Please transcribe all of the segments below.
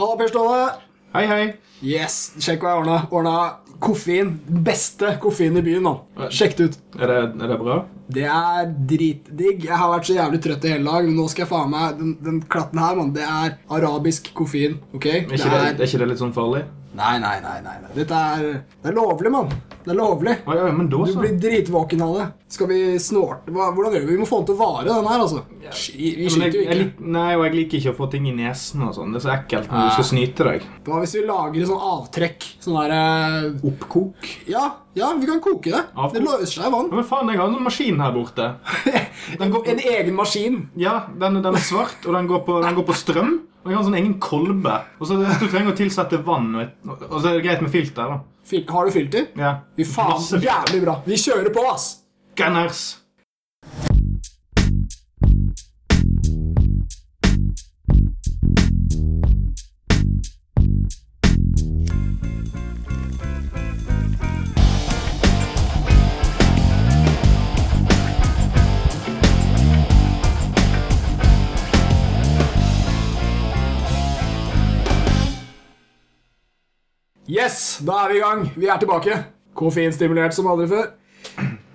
Halla, Per Ståle. Hei, hei. Yes, sjekk hva jeg ordna. Ordna koffein. Beste koffein i byen, nå Sjekk det ut. Er det, er det bra? Det er dritdigg. Jeg har vært så jævlig trøtt i hele dag, men nå skal jeg faen meg Den, den klatten her, mann, det er arabisk koffein. ok? Er ikke det, er ikke det litt sånn farlig? Nei, nei, nei. nei. Dette er Det er lovlig, mann. Det er lovlig. Å, ja, men da så. Du blir dritvåken av det. Skal vi snorte Hva, Hvordan gjør vi? Vi må få den til å vare, den her, altså. Sk- Vi skyter jo jo jeg, ikke. lik- nei, og jeg liker ikke å få ting i nesen og sånn. Det er så ekkelt når Ah. du skal snyte deg. Hva hvis vi lager sånn avtrekk? Sånn derre Oppkok? Ja, ja, vi kan koke det. Avkok. Det løser seg i vann. Men faen, jeg har en maskin her borte. Den går, En egen maskin. ja, den, den er svart, og den går på, den går på strøm. Og jeg har en sånn egen kolbe. Og så Hvis du trenger å tilsette vann, og, så er det greit med filter. da. Fil har du filter? Ja. Fy faen, jævlig bra. Vi kjører på, ass. Gunners! Yes, da er vi i gang. Vi er tilbake. Koffeinstimulert som aldri før.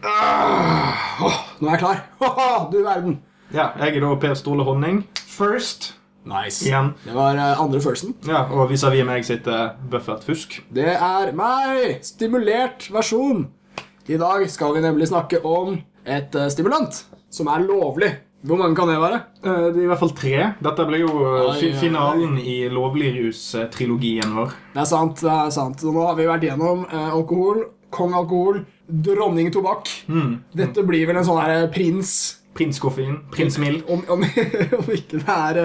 Ah, åh, nå er jeg klar. Haha, du verden. Ja, jeg er da Per Ståle Honning. First. Nice. Igjen. Det var eh, andre firsten. Ja, Og vis-à-vis meg sitter Buffert Fusk. Det er meg. Stimulert versjon. I dag skal vi nemlig snakke om et eh, stimulant som er lovlig. Hvor mange kan det være? Eh, Det er i hvert fall tre. Dette ble jo eh, Oi, fi oi, finalen i lovligrus-trilogien vår. Det er sant. det er sant. Så nå har vi vært gjennom eh, alkohol, kong alkohol, dronning tobakk. Dette blir vel en sånn her prins Prins Koffein. Prins Mild. Om, om, om ikke det er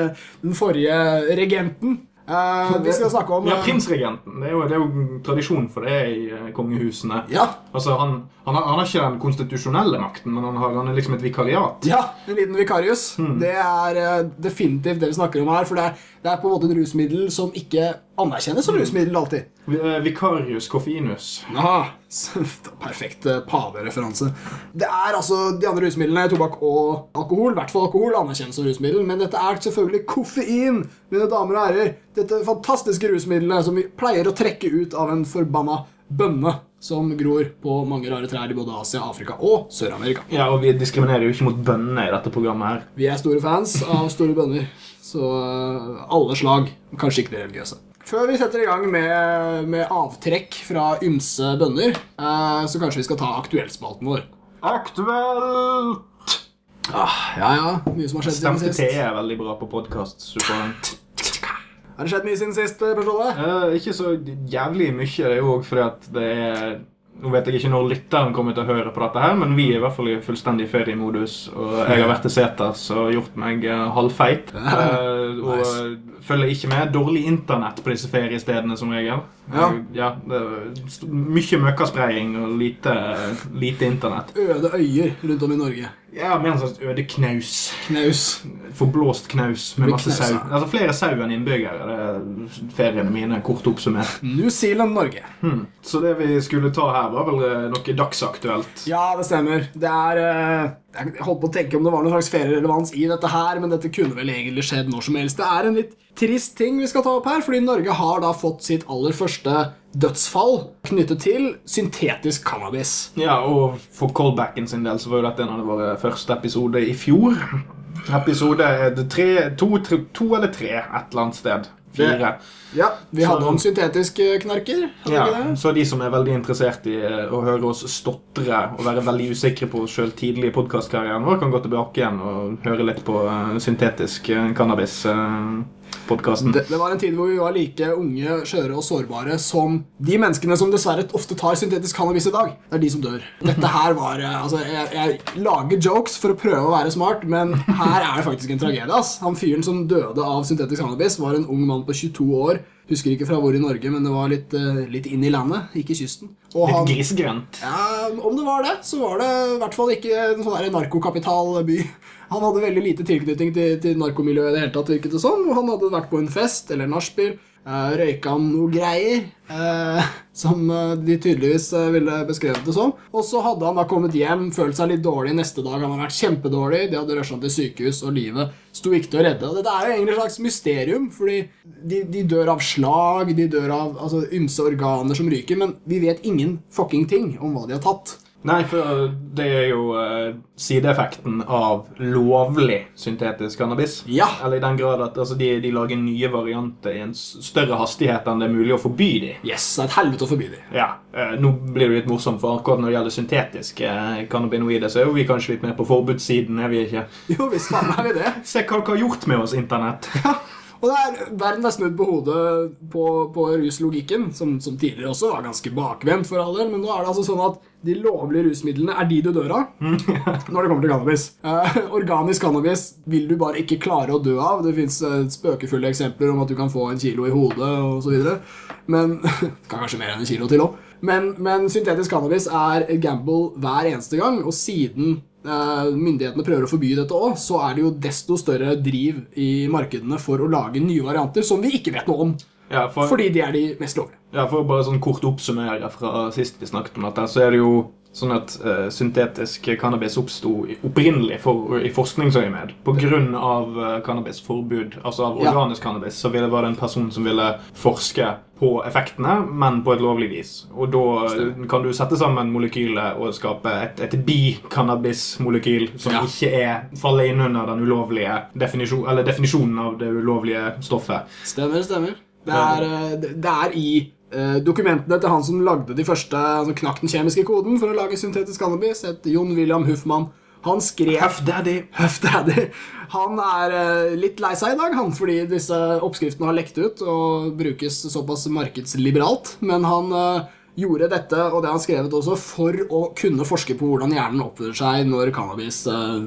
den forrige regenten. Eh, vi skal snakke om Ja, eh, prinsregenten. Det er, jo, det er jo tradisjon for det i eh, kongehusene. Ja, Altså, han, han, har, han har ikke den konstitusjonelle makten, men han har han er liksom et vikariat. ja, en liten vikarius. Det er definitivt det vi snakker om her. For det er, det er på en måte et rusmiddel som ikke anerkjennes som rusmiddel alltid. Eh, Vicarius Koffeinus. Aha, Perfekt eh, pavereferanse. Det er altså de andre rusmidlene, tobakk og alkohol, i hvert fall alkohol, anerkjennes som rusmiddel, men dette er selvfølgelig koffein, mine damer og herrer. Dette fantastiske rusmiddelet som vi pleier å trekke ut av en forbanna bønne som gror på mange rare trær i både Asia, Afrika og Sør-Amerika. Ja, og vi diskriminerer jo ikke mot bøndene i dette programmet her. Vi er store fans av store bønner, så eh, alle slag, kanskje ikke de religiøse. Før vi setter i gang med, med avtrekk fra ymse bønner, eh, så kanskje vi skal ta aktuellspalten vår. Aktuelt! Ja, ja. Mye som har skjedd siden Stemte sist. T er veldig bra på podkast. Har det skjedd mye siden sist, Per Ståle? Uh, ikke så jævlig mye. Det er jo òg fordi at det er Nå vet jeg ikke når lytteren kommer til å høre på dette, her, men vi er i hvert fall i fullstendig feriemodus. Og jeg har vært til seters og gjort meg eh, halvfeit. eh, og Nice. Følger ikke med. Dårlig internett på disse feriestedene som regel. Ja. Ja det er mye møkkaspraying og lite, lite internett. Øde øyer rundt om i Norge. Ja, Mer en slags øde knaus. Knaus. Forblåst knaus med masse sau. Altså Flere sau enn innbyggere. Det er feriene mine, kort oppsummert. New Zealand, Norge. Hmm. Så det vi skulle ta her, var vel eh, noe dagsaktuelt. Ja, det stemmer. Det er eh, Jeg holdt på å tenke om det var noen slags ferierelevans i dette her, men dette kunne vel egentlig skjedd når som helst. Det er en litt trist ting vi skal ta opp her, fordi Norge har da fått sitt aller første dødsfall knyttet til syntetisk cannabis. Ja, og for callbacken sin del så var jo dette en av våre første episoder i fjor. Episode det tre, to, tre, to eller tre et eller annet sted. Fire. Ja, Vi Så- hadde om syntetiske knarker. hadde Ja, det? så de som er veldig interessert i eh, å høre oss stotre og være veldig usikre på oss sjøl tidlig i podkastkarrieren vår, kan gå tilbake igjen og høre litt på eh, syntetisk eh, cannabis-podkasten. Det, det var en tid hvor vi var like unge, skjøre og sårbare som de menneskene som dessverre ofte tar syntetisk cannabis i dag. Det er de som dør. Dette her var Altså, jeg, jeg lager jokes for å prøve å være smart, men her er det faktisk en tragedie. ass. Han fyren som døde av syntetisk cannabis, var en ung mann på 22 år. Husker ikke fra hvor i Norge, men det var litt, eh, litt inn i landet, ikke kysten. Og Litt han, grisgrendt. ja, Om det var det, så var det i hvert fall ikke en sånn narkokapitalby. Han hadde veldig lite tilknytning til, til narkomiljøet i det hele tatt, virket det som. Sånn. han hadde vært på en fest eller nachspiel Uh, røyka noe greier, uh, som uh, de tydeligvis ville beskrevet det som. Og så hadde han da kommet hjem, følt seg litt dårlig neste dag. Han hadde vært kjempedårlig, de hadde rusha til sykehus, og livet sto ikke til å redde. Og dette er jo egentlig et slags mysterium, fordi de, de dør av slag, de dør av altså, ymse organer som ryker, men vi vet ingen fucking ting om hva de har tatt. Nei, for det er jo uh, sideeffekten av lovlig syntetisk cannabis. Ja. Eller i den grad at altså, de, de, lager nye varianter i en større hastighet enn det er mulig å forby de. Yes, det er et helvete å forby de. Ja. Uh, nå blir det litt morsomt, for akkurat når det gjelder syntetiske uh, cannabinoider, så er jo vi kanskje litt mer på forbudssiden, er vi ikke? Jo, visst faen er vi det. Se hva dere har gjort med oss, Internett. Og det er, Verden er snudd på hodet på, på ruslogikken, som, som, tidligere også var ganske bakvendt. for all del, Men nå er det altså sånn at de lovlige rusmidlene er de du dør av når det kommer til cannabis. Eh, organisk cannabis vil du bare ikke klare å dø av. Det fins eh, spøkefulle eksempler om at du kan få en kilo i hodet osv. Men kan kanskje mer enn en kilo til òg. Men, men syntetisk cannabis er gamble hver eneste gang, og siden myndighetene prøver å forby dette òg, så er det jo desto større driv i markedene for å lage nye varianter som vi ikke vet noe om. Ja, for, fordi de er de mest lovlige. Ja, For å bare sånn kort oppsummere fra sist vi snakket om dette, så er det jo sånn at uh, syntetisk cannabis oppsto opprinnelig for, i forskningsøyemed pga. Uh, cannabisforbud, altså av organisk ja. cannabis, så ville, var det en person som ville forske på effektene, men på et lovlig vis. Og da kan du sette sammen molekylet og skape et, et bicannabismolekyl som ja. ikke er, faller inn under den ulovlige definisjon, eller definisjonen av det ulovlige stoffet. Stemmer, stemmer. Det er, eh, det er i uh, dokumentene til han som lagde de første, altså knakk den kjemiske koden for å lage syntetisk cannabis, het Jon William Huffman. Han skrev Huff Daddy. Huff Daddy. Han er uh, litt lei seg i dag, han, fordi disse oppskriftene har lekt ut og brukes såpass markedsliberalt. Men han uh, gjorde dette, og det har han skrevet også, for å kunne forske på hvordan hjernen oppfører seg når cannabis uh,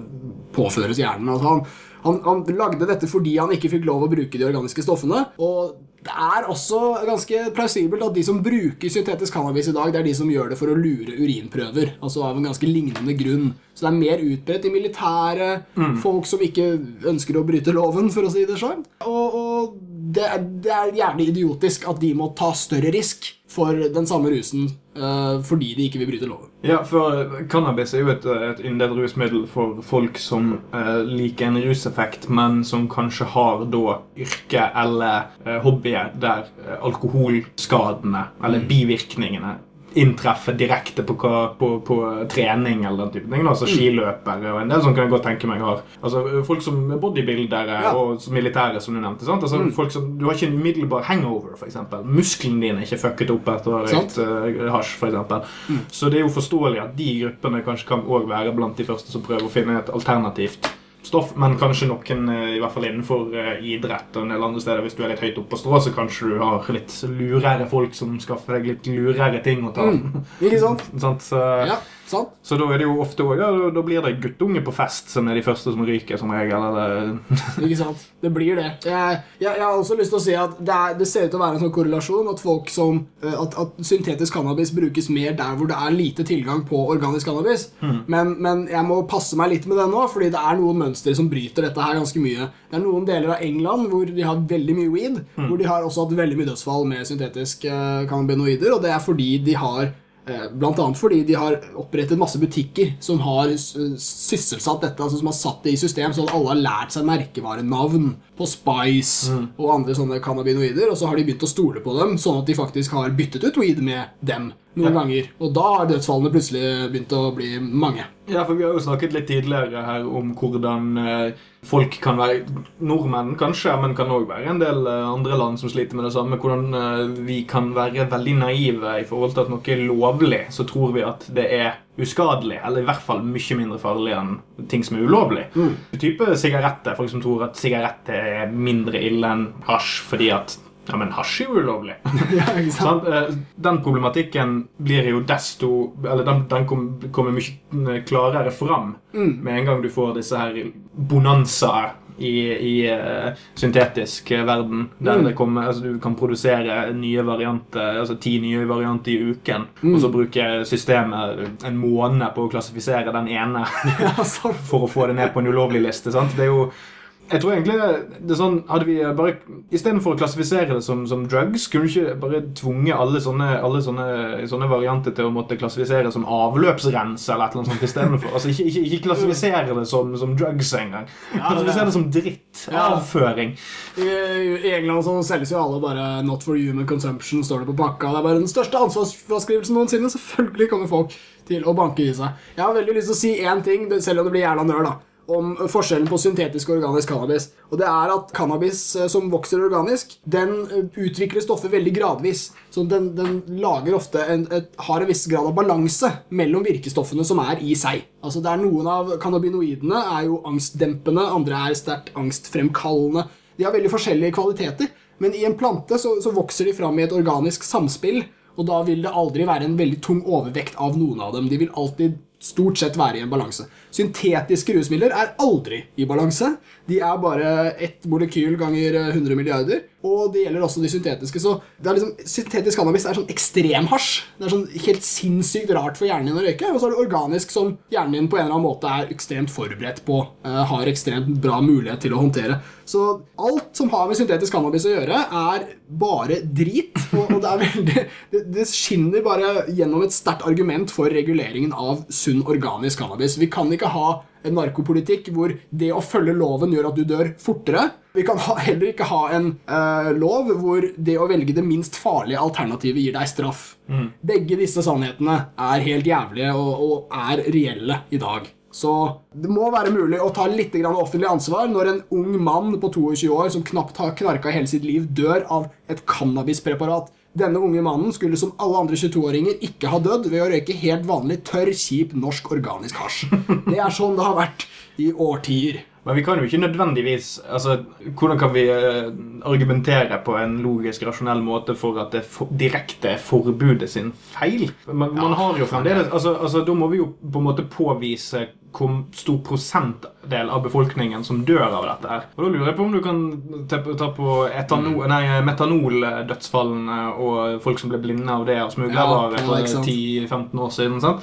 påføres hjernen. Altså han, han, han, lagde dette fordi han ikke fikk lov å bruke de organiske stoffene. Og det er også ganske plausibelt at de som bruker syntetisk cannabis i dag, det er de som gjør det for å lure urinprøver. Altså av en ganske lignende grunn. Så det er mer utbredt i militæret, mm. folk som ikke ønsker å bryte loven, for å si det sånn. Og, og det, det, er gjerne idiotisk at de må ta større risk for den samme rusen uh, fordi de ikke vil bryte loven. Ja, for cannabis er jo et, et yndet rusmiddel for folk som uh, liker en ruseffekt, men som kanskje har da yrke eller uh, hobbyer der alkoholskadene eller mm. bivirkningene inntreffe direkte på, på, på, trening eller den type ting. Altså mm. skiløpere og en del sånn kan jeg godt tenke meg har. Altså Folk som er bodybuildere ja. og militære, som du nevnte. sant? Altså mm. folk som, Du har ikke en umiddelbar hangover, f.eks. Musklene dine er ikke fucket opp etter å ha røykt uh, hasj, f.eks. Mm. Så det er jo forståelig at de gruppene kanskje kan òg være blant de første som prøver å finne et alternativt stoff, men kanskje noen eh, i hvert fall innenfor eh, idrett og en del andre steder. Hvis du er litt høyt oppe på strå, så kanskje du har litt lurere folk som skaffer deg litt lurere ting å ta. Mm, ikke sant? sant? Så, ja. Sant? Så da er det jo ofte også, ja, da blir det guttunge på fest som er de første som ryker, som regel. Ikke sant. Det blir det. Jeg, jeg, jeg, har også lyst til å si at det, er, det, ser ut til å være en sånn korrelasjon at folk som eh, at, at, syntetisk cannabis brukes mer der hvor det er lite tilgang på organisk cannabis. Mm. Men, men, jeg må passe meg litt med det nå, fordi det er noen mønstre som bryter dette her ganske mye. Det er noen deler av England hvor de har veldig mye weed, mm. hvor de har også hatt veldig mye dødsfall med syntetiske uh, cannabinoider, og det er fordi de har Eh, blant annet fordi de har opprettet masse butikker som har sysselsatt dette, altså som har satt det i system, så alle har lært seg merkevarenavn på Spice mm. og andre sånne cannabinoider, og så har de begynt å stole på dem, sånn at de faktisk har byttet ut weed med dem noen ja. ganger. Og da har dødsfallene plutselig begynt å bli mange. Ja, for Vi har jo snakket litt tidligere her om hvordan eh, folk kan være Nordmenn kanskje, men kan òg være en del eh, andre land som sliter med det samme. Hvordan eh, vi kan være veldig naive i forhold til at noe er lovlig, så tror vi at det er uskadelig. Eller i hvert fall mye mindre farlig enn ting som er ulovlig. Mm. Type sigaretter. Folk som tror at sigaretter er mindre ille enn hasj fordi at ja, men hasj er jo ulovlig. ja, sånn, den problematikken blir jo desto Eller den, den kommer mye klarere fram mm. med en gang du får disse her bonanzaer i, i uh, syntetisk verden. Der mm. det kommer, altså, du kan produsere nye varianter, altså ti nye varianter i uken. Mm. Og så bruker systemet en måned på å klassifisere den ene for å få det ned på en ulovlig liste. Sant? Det er jo Jeg tror egentlig det, det er sånn Hadde vi bare Istedenfor å klassifisere det som, som drugs, kunne du ikke bare tvunget alle sånne, alle sånne, sånne varianter til å måtte klassifisere som avløpsrens eller noe sånt istedenfor? Altså, ikke, ikke, ikke klassifisere det som, som drugs engang. Klassifisere det som dritt. Ja. Avføring. I, I England så selges jo alle bare 'not for human consumption', står det på pakka. Det er bare den største ansvarsfraskrivelsen noensinne. Selvfølgelig kommer folk til å banke i seg. Jeg har veldig lyst til å si én ting, selv om det blir jævla nøl, da. Om forskjellen på syntetisk og organisk cannabis. Og det er at Cannabis eh, som vokser organisk, den eh, utvikler stoffet veldig gradvis. Så den, den lager ofte en, et, har en viss grad av balanse mellom virkestoffene som er i seg. Altså det er Noen av cannabinoidene er jo angstdempende, andre er sterkt angstfremkallende. De har veldig forskjellige kvaliteter, men i en plante så, så vokser de fram i et organisk samspill, og da vil det aldri være en veldig tung overvekt av noen av dem. De vil alltid stort sett være i en balanse. Syntetiske rusmidler er aldri i balanse. De er bare ett molekyl ganger 100 milliarder. Og det gjelder også de syntetiske. Så liksom, syntetisk cannabis er sånn ekstremhasj. Det er sånn helt sinnssykt rart for hjernen din å røyke. Og så er det organisk som hjernen din på en eller annen måte er ekstremt forberedt på. eh, har ekstremt bra mulighet til å håndtere. Så alt som har med syntetisk cannabis å gjøre, er bare drit. Og, det er veldig det skinner bare gjennom et sterkt argument for reguleringen av sunn organisk cannabis. Vi kan ikke ha en narkopolitikk hvor det å følge loven gjør at du dør fortere. Vi kan ha, heller ikke ha en eh, lov hvor det å velge det minst farlige alternativet gir deg straff. Begge disse sannhetene er helt jævlige og, og er reelle i dag. Så det må være mulig å ta litt grann offentlig ansvar når en ung mann på 22 år som knapt har knarka hele sitt liv, dør av et cannabispreparat. Denne unge mannen skulle som alle andre 22-åringer ikke ha dødd ved å røyke helt vanlig, tørr, kjip norsk organisk hasj. Det er sånn det har vært i årtier. Men vi kan jo ikke nødvendigvis altså, Hvordan kan vi eh, argumentere på en logisk, rasjonell måte for at det for, direkte er forbudet sin feil? Man, man har jo fremdeles altså, altså, Da må vi jo på en måte påvise hvor stor prosentdel av befolkningen som dør av dette. her. Og Da lurer jeg på om du kan ta, på etanol, nei, metanoldødsfallene og folk som ble blinde av det og smuglervarer ja, for 10-15 år siden. sant?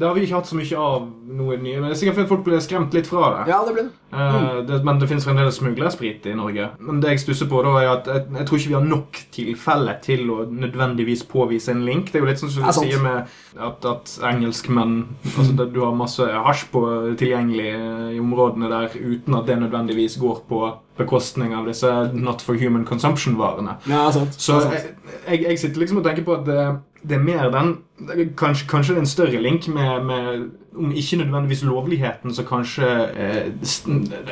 Det har vi ikke hatt så mye av noe nye. Men det er sikkert fordi folk ble skremt litt fra det. Ja, det ble det. Eh, det, men det fins fremdeles smuglersprit i Norge. Men det jeg stusser på da er at jeg, jeg tror ikke vi har nok tilfelle til å nødvendigvis påvise en link. Det er jo litt sånn som du sant. sier med at, at engelskmenn altså Du har masse hasj på tilgjengelig eh, i områdene der uten at det nødvendigvis går på bekostning av disse not for human consumption-varene. Ja, sant. Så jeg, jeg, jeg sitter liksom og tenker på at det, er mer den Kanskje, kanskje det er en større link med, med om ikke nødvendigvis lovligheten, så kanskje eh,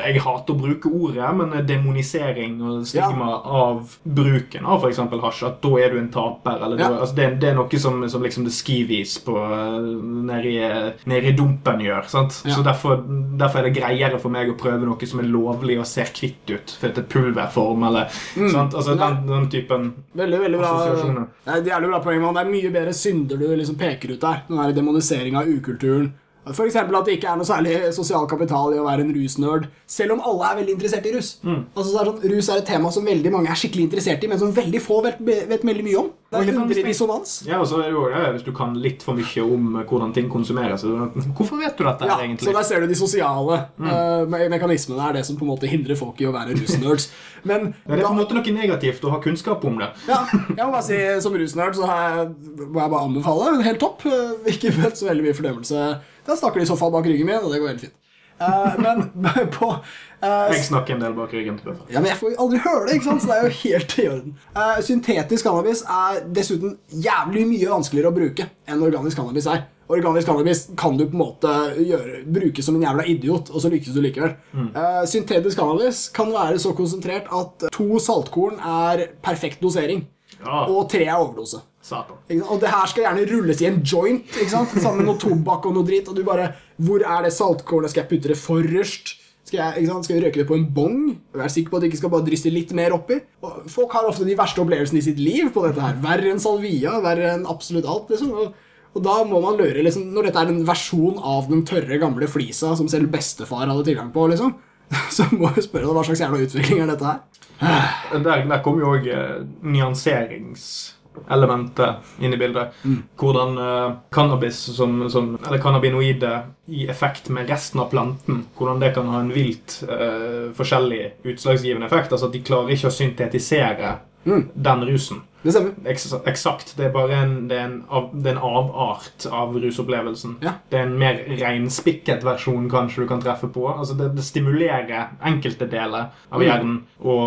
Jeg hater å bruke ordet, men demonisering og stigma av bruken av f.eks. hasj. At da er du en taper. Eller Ja. da, altså det, det er noe som, som liksom det skivis på eh, nede i, dumpen gjør. Sant? Ja. Så derfor, derfor er det greiere for meg å prøve noe som er lovlig og ser kvitt ut. For det er pulverform eller sant? Altså, den, den typen Veldig, veldig bra. Assosiasjoner. Det er et jævlig bra poeng, man. Det er mye bedre synder du liksom peker ut der. Den der demoniseringa av ukulturen. Eksempel at det ikke er noe særlig sosial kapital i å være en rusnerd, selv om alle er veldig interessert i rus. Altså, så er sånn, rus er et tema som veldig mange er skikkelig interessert i, men som veldig få vet, vet veldig mye om. Det er en underlig dissonans. Ja, og så er det jo ja, Hvis du kan litt for mye om eh, hvordan ting konsumeres Hvorfor vet du dette Ja, egentlig? så der ser du de sosiale mm. uh, mekanismene er det som på en måte hindrer folk i å være rusnerds. Men det er på en måte noe negativt å ha kunnskap om det. Ja, jeg må bare si Som rusnerd så har jeg, må jeg bare anbefale. Helt topp. Eh, Ikke møtt så veldig mye fordømmelse. Da snakker de i så fall bak ryggen min, og det går helt fint. Uh, men på uh, Jeg snakker en del bak ryggen. til ja, men Jeg får aldri høre det, ikke sant? så det er jo helt i orden. Uh, syntetisk cannabis er dessuten jævlig mye vanskeligere å bruke enn organisk cannabis er. Organisk cannabis kan du på en måte gjøre, bruke som en jævla idiot, og så lykkes du likevel. Eh, syntetisk cannabis kan være så konsentrert at to saltkorn er perfekt dosering, Ja, og tre er overdose. Satan. Og det her skal gjerne rulles i en joint ikke sant? sammen med noe tobakk og noe dritt. Og du bare Hvor er det saltkornet? Skal jeg putte det forrest? Skal jeg, ikke sant? skal jeg røyke det på en bong? Vær sikker på at du ikke skal bare drysse litt mer oppi. Og folk har ofte de verste opplevelsene i sitt liv på dette her. Verre enn salvia, verre enn absolutt alt. liksom. Og, og da må man løre liksom, Når dette er en versjon av den tørre, gamle flisa som selv bestefar hadde tilgang på, liksom, så må vi spørre deg hva slags jævla utvikling er dette her. Der, der kommer jo òg eh, nyanserings elementet inn i bildet. Hvordan uh, cannabis som, som Eller cannabinoide i effekt med resten av planten, hvordan det kan ha en vilt uh, forskjellig utslagsgivende effekt. Altså at de klarer ikke å syntetisere den rusen. Det stemmer. Eksakt. Det er bare en, det er en, av, det er en avart av rusopplevelsen. Ja. Det er en mer reinspikket versjon kanskje du kan treffe på. Altså det, det stimulerer enkelte deler av hjernen å,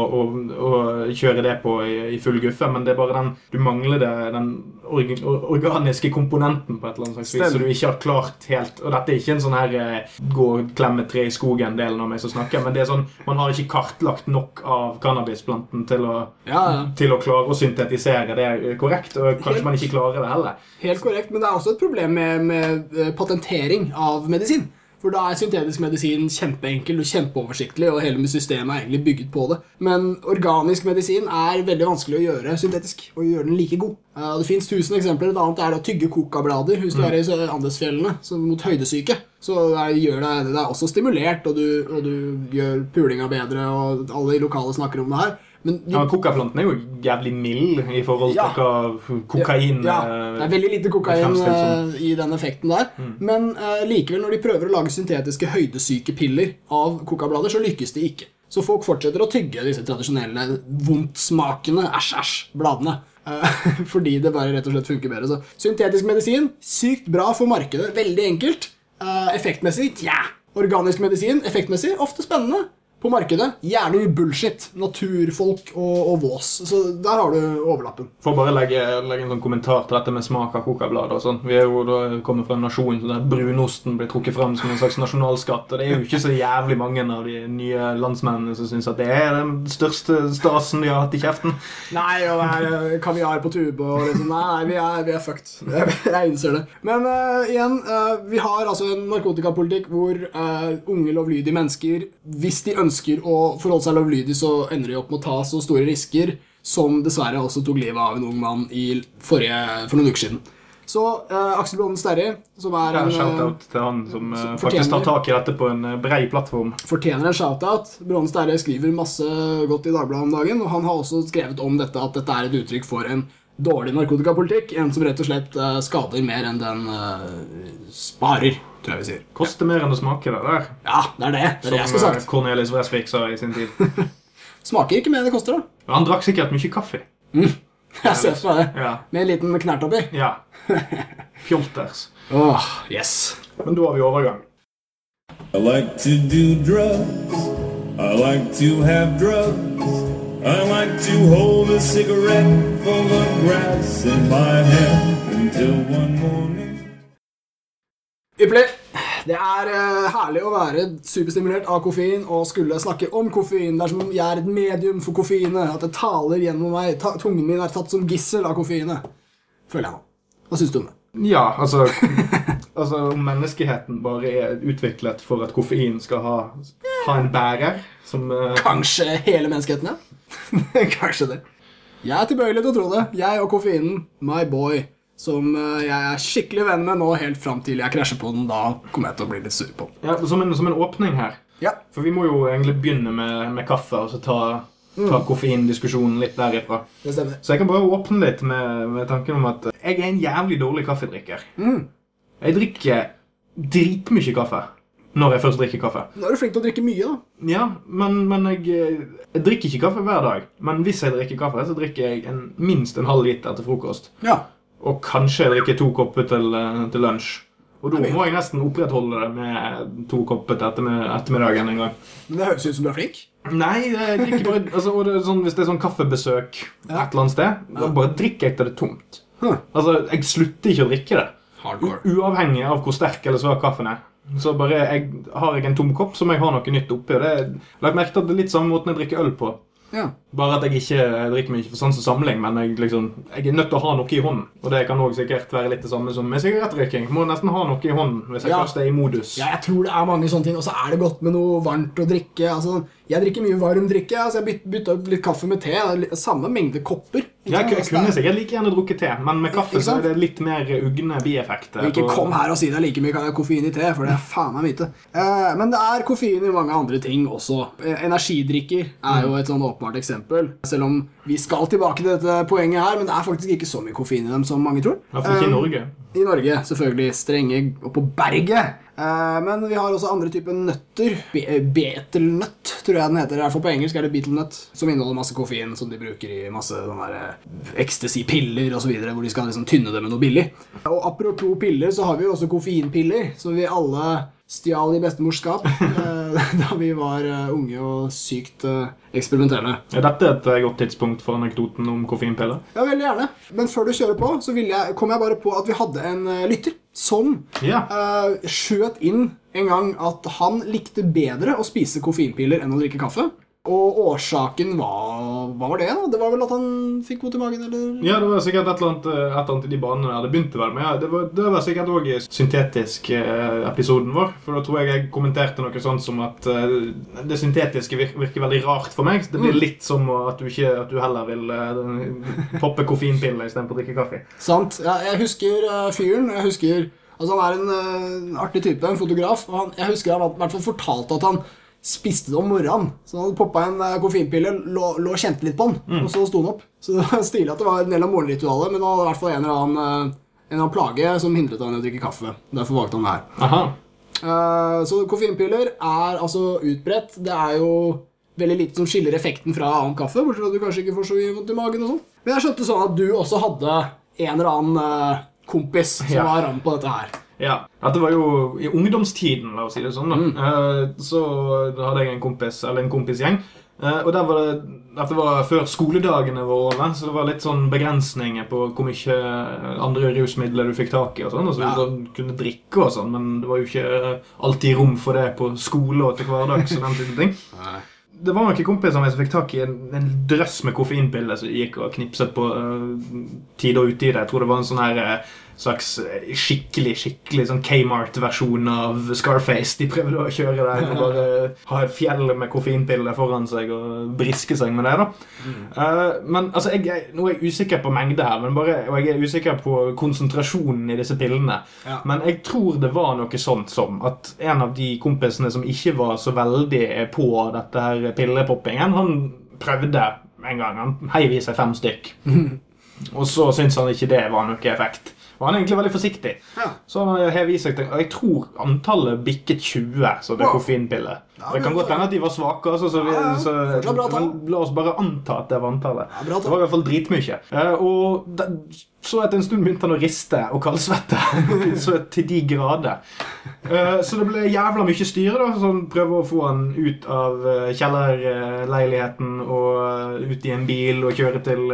kjøre det på i, i full guffe, men det er bare den du mangler det, den organiske komponenten på et eller annet slags vis, så du ikke har klart helt Og dette er ikke en sånn her eh, gå og klemme tre i skogen-delen av meg som snakker, men det er sånn man har ikke kartlagt nok av cannabisplanten til å Ja, ja. til å klare å syntetisere det korrekt, og kanskje Helt- man ikke klarer det heller. Helt korrekt, men det er også et problem med, med eh, patentering av medisin. For da er syntetisk medisin kjempeenkel og kjempeoversiktlig, og hele systemet er egentlig bygget på det. Men organisk medisin er veldig vanskelig å gjøre syntetisk, og gjøre den like god. Det fins tusen eksempler. Et annet er å tygge kokablader hvis du er i Andesfjellene mot høydesyke. Så gjør det, det er også stimulert, og du, og du gjør pulinga bedre, og alle i lokalet snakker om det her. Men de Ja, Kokaplanten er jo jævlig mild i forhold til hva kokain Ja, eh, det er veldig lite kokain eh, i den effekten der. Men uh, likevel, når de prøver å lage syntetiske høydesykepiller av kokablader, så lykkes de ikke. Så folk fortsetter å tygge disse tradisjonelle vondtsmakende æsj-æsj-bladene. Uh, fordi det bare rett og slett funker bedre. Så syntetisk medisin, sykt bra for markedet. Veldig enkelt. Uh, effektmessig, tja. Organisk medisin, effektmessig, ofte spennende. På markedet, gjerne bullshit. Naturfolk og, og vås. Så der har du overlappen. For å bare legge, legge en sånn kommentar til dette med smak av kokablader og sånn. Vi er jo da kommet fra en nasjon der brunosten blir trukket fram som en slags nasjonalskatt. Og det er jo ikke så jævlig mange av de nye landsmennene som syns at det er den største stasen de har hatt i kjeften. Nei, og det er eh, kaviar på tube og liksom Nei, nei vi, er, vi er fucked. Jeg, jeg innser det. Men uh, igjen, uh, vi har altså en narkotikapolitikk hvor uh, unge lovlydige mennesker, hvis de ønsker å forholde seg lovlydig, så ender de opp med å ta så store risker som dessverre også tok livet av en ung mann i forrige, for noen uker siden. Så uh, Aksel Blånen Sterri, som er Ja, en eh, Shout-out til han som eh, som faktisk tar tak i dette på en brei plattform. fortjener en shout-out. Broren Sterre skriver masse godt i Dagbladet om dagen, og han har også skrevet om dette at dette er et uttrykk for en dårlig narkotikapolitikk. En som rett og slett uh, skader mer enn den uh, sparer, tror jeg vi sier. Koster mer enn det smaker, det der. Ja, det er det. Det er det jeg skal sagt. Som sagt. Cornelis Vresvik sa i sin tid. Smaker ikke mer enn det koster, da. Han drakk sikkert mye kaffe. Jeg ser for meg det. Ja. Med en liten knert oppi. ja. Pjolters. Åh, yes. Men da har vi overgang. I like to do drugs. I like to have drugs. I like to hold a cigarette full of grass in my hand until one morning. Ypperlig. Det er eh, herlig å være superstimulert av koffein og skulle snakke om koffein. Det er som om jeg er et medium for koffeinet. At det taler gjennom meg. Ta tungen min er tatt som gissel av koffeinet. Føler jeg nå. Hva syns du om det? Ja, altså Altså, om menneskeheten bare er utviklet for at koffein skal ha, ha en bærer som uh, Kanskje hele menneskeheten, ja. Kanskje det. Jeg er tilbøyelig til å tro det. Jeg og koffeinen, my boy, som eh, jeg er skikkelig venn med nå helt fram til jeg krasjer på den. Da kommer jeg til å bli litt sur på den. ja, som, en, som en åpning her. Ja. For vi må jo egentlig begynne med, med kaffe og så ta, ta koffeindiskusjonen litt derifra. Det stemmer. Så jeg kan bare åpne litt med, med tanken om at jeg er en jævlig dårlig kaffedrikker. Mm. Jeg drikker dritmye kaffe når jeg først drikker kaffe. Nå er du flink til å drikke mye, da. Ja, men, men jeg, eh, jeg drikker ikke kaffe hver dag. Men hvis jeg drikker kaffe, så drikker jeg en, minst en halv liter til frokost. Ja. Og kanskje jeg drikker to kopper til, eh, til lunsj. Og da må jeg nesten opprettholde det med to kopper til ettermid ettermiddagen en gang. Men det høres ut som du er flink. Nei, jeg drikker bare altså, og det er sånn, Hvis det er sånn kaffebesøk et eller annet sted, da bare drikker jeg til det er tomt. Huh. Altså, Jeg slutter ikke å drikke det. Hardcore. Uavhengig av hvor sterk eller svak kaffen er. Så bare jeg, Har jeg en tom kopp, så må jeg ha noe nytt oppi. og det er lagt merke til at det er litt samme måten jeg drikker øl på. Ja. Bare at jeg ikke jeg drikker meg ikke for sans og samling, men jeg, liksom, jeg er nødt til å ha noe i hånden. Og det kan også sikkert være litt det samme som med sigarettrykking. Må nesten ha noe i hånden hvis jeg Ja. først er i modus. Ja, jeg tror det er mange sånne ting, og så er det godt med noe varmt å drikke. Altså, jeg drikker mye varm drikke. Altså, jeg byt- bytta ut litt kaffe med te. Samme mengde kopper. Jeg, jeg kunne er- sikkert like gjerne drukket te, men med kaffe så er det litt mer ugne bieffekter. Ikke kom her og si det er like mye koffein i te, for det er faen meg myte. Eh, men det er koffein i mange andre ting også. Eh, energidrikker er jo et sånn åpenbart eksempel. Selv om Vi skal tilbake til dette poenget her, men det er faktisk ikke så mye koffein i dem som mange tror. I ikke i Um, Norge. I Norge, selvfølgelig. Strenge og på berget. Eh, men vi har også andre typer nøtter. Be betelnøtt, tror jeg den heter. I hvert fall på engelsk er det betelnøtt. Som inneholder masse koffein, som de bruker i masse sånne der, eh, ecstasy-piller osv. Hvor de skal liksom tynne det med noe billig. Og apropos piller, så har vi jo også koffeinpiller. Så vi alle stjal i bestemors skap eh, da vi var eh, unge og sykt eh, eksperimenterende. Er dette et godt tidspunkt for anekdoten om koffeinpiller? Ja, veldig gjerne. Men før du kjører på, så vil jeg, kom jeg bare på at vi hadde en lytter som Ja. uh, skjøt inn en gang at han likte bedre å spise koffeinpiller enn å drikke kaffe. Og årsaken var Hva var det? da? Det var vel at han fikk vondt i magen, eller? Ja, det var sikkert et eller annet, eh, et eller annet i de banene der. Det begynte vel med ja, Det var, det var sikkert òg i syntetisk-episoden vår. For da tror jeg jeg kommenterte noe sånt som at eh, det syntetiske virker, virker veldig rart for meg. Det blir litt som at du, ikke, at du heller vil eh, poppe koffeinpiller istedenfor å drikke kaffe. Sant. Ja, jeg husker eh, fyren. Jeg husker Altså Han er en eh, artig type, en fotograf. Og han, jeg husker han i hvert fall fortalte at han spiste det om morgenen. Så han hadde poppa en eh, koffeinpille, lå, lå og kjente litt på den, og så sto han opp. Så det var stilig at det var en del av morgenritualet, men det var i hvert fall en eller annen, eh, en eller annen plage som hindret han i å drikke kaffe. Derfor valgte han det her. Aha. Eh, så koffeinpiller er altså utbredt. Det er jo veldig lite som skiller effekten fra annen kaffe, bortsett fra at du kanskje ikke får så mye vondt i magen og sånn. Men jeg skjønte sånn at du også hadde en eller annen kompis som Ja. var ram på dette her. Ja. Dette var jo i ungdomstiden, la oss si det sånn. da. Eh, så hadde jeg en kompis, eller en kompisgjeng. Eh, og der var det, Dette var før skoledagene var over, så det var litt sånn begrensninger på hvor mye andre rusmidler du fikk tak i. og sånn, altså Ja. Du kunne drikke og sånn, men det var jo ikke alltid rom for det på skole og til hverdags. og den type ting. Det var noen kompiser av meg som fikk tak i en, en drøss med koffeinpiller som gikk og knipset på uh, tide og utide. Jeg tror det var en sånn her eh, slags eh, skikkelig skikkelig sånn Kmart-versjon av Scarface. De prøvde å kjøre der og bare ha et fjell med koffeinpiller foran seg og briske seg med det. da. Eh, men altså, jeg, jeg, Nå er jeg usikker på mengde her, men bare, og jeg er usikker på konsentrasjonen i disse pillene. Ja. Men jeg tror det var noe sånt som at en av de kompisene som ikke var så veldig på dette her pillepoppingen, han prøvde en gang. Han heiv i seg fem stykk. Og så syntes han ikke det var noe effekt. Og han er egentlig veldig forsiktig. Ja. Så han hev i seg jeg tror antallet bikket 20, så det Wow. koffeinpiller. Ja, det kan godt hende at de var svake, altså, så, vi, Ja, så men la oss bare anta at det var antallet. Det var i hvert fall dritmye. Eh, og så etter en stund begynte han å riste og kaldsvette. så til de grader. Eh, så det ble jævla mye styre, da. Sånn prøve å få han ut av eh, kjellerleiligheten og eh, ut i en bil og kjøre til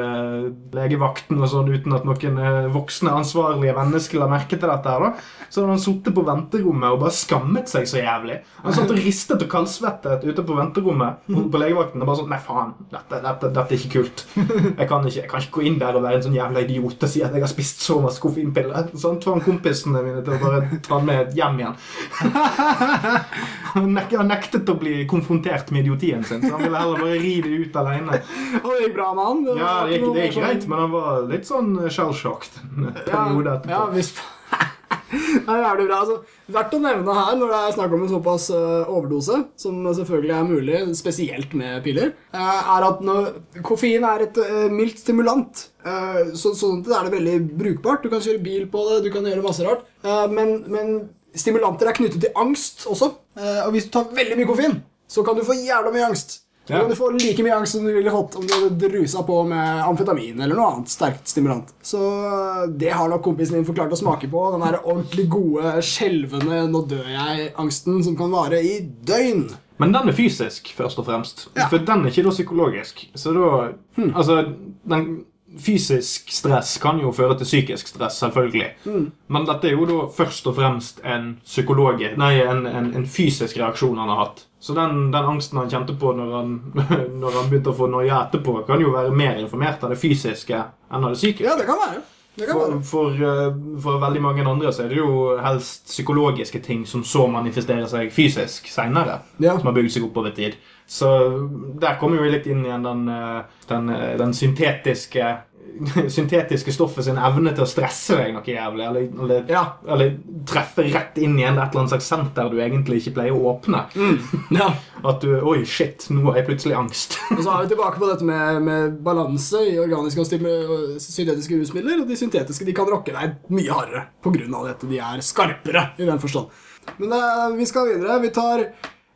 legevakten og sånn uten at noen voksne, ansvarlige mennesker la merke til dette her, da. Så hadde han sittet på venterommet og bare skammet seg så jævlig. Han satt og ristet og kaldsvettet ute på venterommet på legevakten og bare sånn Nei, faen, dette, dette, dette er ikke kult. Jeg kan ikke, jeg kan ikke gå inn der og være en sånn jævla idiot si at jeg har spist så masse koffeinpiller. Sånn tvang kompisene mine til å bare ta med hjem igjen. Han nek- han nektet å bli konfrontert med idiotien sin, så han ville heller bare ri det ut alene. Og det gikk bra med han. Ja, det gikk, ikke det gikk greit, men han var litt sånn shell-shocked en periode etterpå. Ja, visst. Det er jævlig bra. Altså, verdt å nevne her når det er snakk om en såpass eh, overdose, som selvfølgelig er mulig, spesielt med piller, eh, er at når koffein er et eh, mildt stimulant, så, sånn at det er det veldig brukbart. Du kan kjøre bil på det, du kan gjøre masse rart. Men, men stimulanter er knyttet til angst også. Og hvis du tar veldig mye koffein, så kan du få jævla mye angst. Så Ja. kan du få like mye angst som du ville fått om du hadde rusa på med amfetamin eller noe annet sterkt stimulant. Så øh, det har nok kompisen din forklart å smake på. Den der ordentlig gode, skjelvende 'nå dør jeg'-angsten som kan vare i døgn. Men den er fysisk, først og fremst. Ja. For den er ikke da psykologisk. Så da Altså, den Fysisk stress kan jo føre til psykisk stress, selvfølgelig. Men dette er jo da først og fremst en psykologi Nei, en, en, en fysisk reaksjon han har hatt. Så den, den angsten han kjente på når han, når han begynte å få noia etterpå, kan jo være mer informert av det fysiske enn av det psykiske. Ja, det kan være. Det kan være. for, for, for veldig mange andre så er det jo helst psykologiske ting som så manifesterer seg fysisk seinere. Ja. Som har bygd seg opp over tid. Så der kommer vi litt inn igjen den, eh, den, eh, den syntetiske syntetiske stoffet sin evne til å stresse deg noe jævlig. Eller, eller, Ja. eller treffe rett inn i en et eller annet slags senter du egentlig ikke pleier å åpne. ja. At du Oi, shit, nå har jeg plutselig angst. Og så er vi tilbake på dette med, med balanse i organiske og syntetiske rusmidler. Og de syntetiske de kan rocke deg mye hardere pga. dette. De er skarpere i den forstand. Men uh, vi skal videre. Vi tar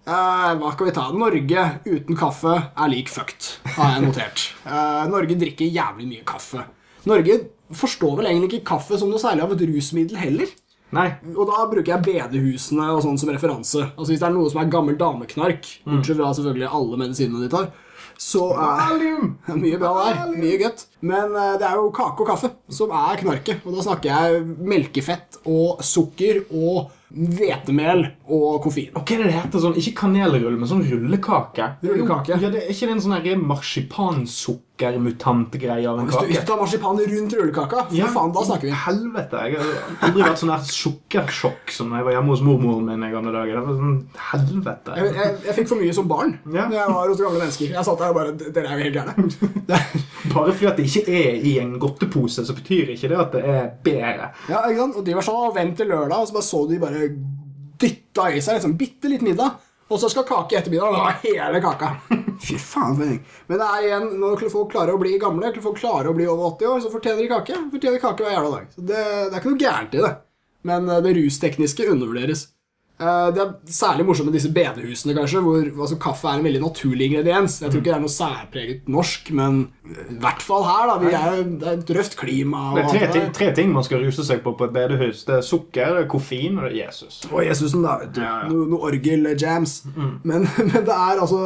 eh, Hva skal vi ta? Norge uten kaffe er lik fucked, har jeg notert. Uh, Norge drikker jævlig mye kaffe. Norge forstår vel egentlig ikke kaffe som noe særlig av et rusmiddel heller. Nei. Og da bruker jeg bedehusene og sånn som referanse. Altså Hvis det er noe som er gammel dameknark, bortsett fra selvfølgelig alle medisinene de tar, så er Valium! Mye bra der. Mye godt. Men uh, det er jo kake og kaffe som er knarket. Og da snakker jeg melkefett og sukker og hvetemel og koffein. Og hva er det det heter? Sånn, ikke kanelrull, men sånn rullekake. Rullekake. Ja, det, er ikke det en sånn marsipansukkermutantgreie av en Hvis du, hvis du tar marsipan rundt rullekaka, for Ja. faen, da snakker vi. Helvete. Jeg har aldri vært sånn her sukkersjokk som da jeg var hjemme hos mormoren min i gamle dager. Det var sånn helvete. Jeg, jeg, jeg fikk for mye som barn Ja. Jeg var hos gamle mennesker. Jeg satt der og bare Dere er jo helt gærne. Bare fordi at det ikke er i en godtepose, så betyr ikke det at det er bedre. Ja, ikke sant? Og de var sånn, og vent til lørdag, og så bare så de bare dytta i seg liksom, bitte litt middag. Og så skal kake i ettermiddag, og da hele kaka. Fy faen, for en. Men det er igjen, når folk klarer å bli gamle, når folk klarer å bli over 80 år, så fortjener de kake. Fortjener de kake hver jævla dag. Så det, det er ikke noe gærent i det. Men eh, det rustekniske undervurderes. Eh, Det er særlig morsomt med disse bedehusene, kanskje, hvor altså, kaffe er en veldig naturlig ingrediens. Jeg tror ikke det er noe særpreget norsk, men i hvert fall her, da. Vi er, det er et røft klima. Det er tre, ting, tre ting man skal ruse seg på på et bedehus. Det er sukker, det er koffein og det er Jesus. Og Jesusen, da. vet du. Ja, ja. Noe, no orgel-jams. Men, men det er altså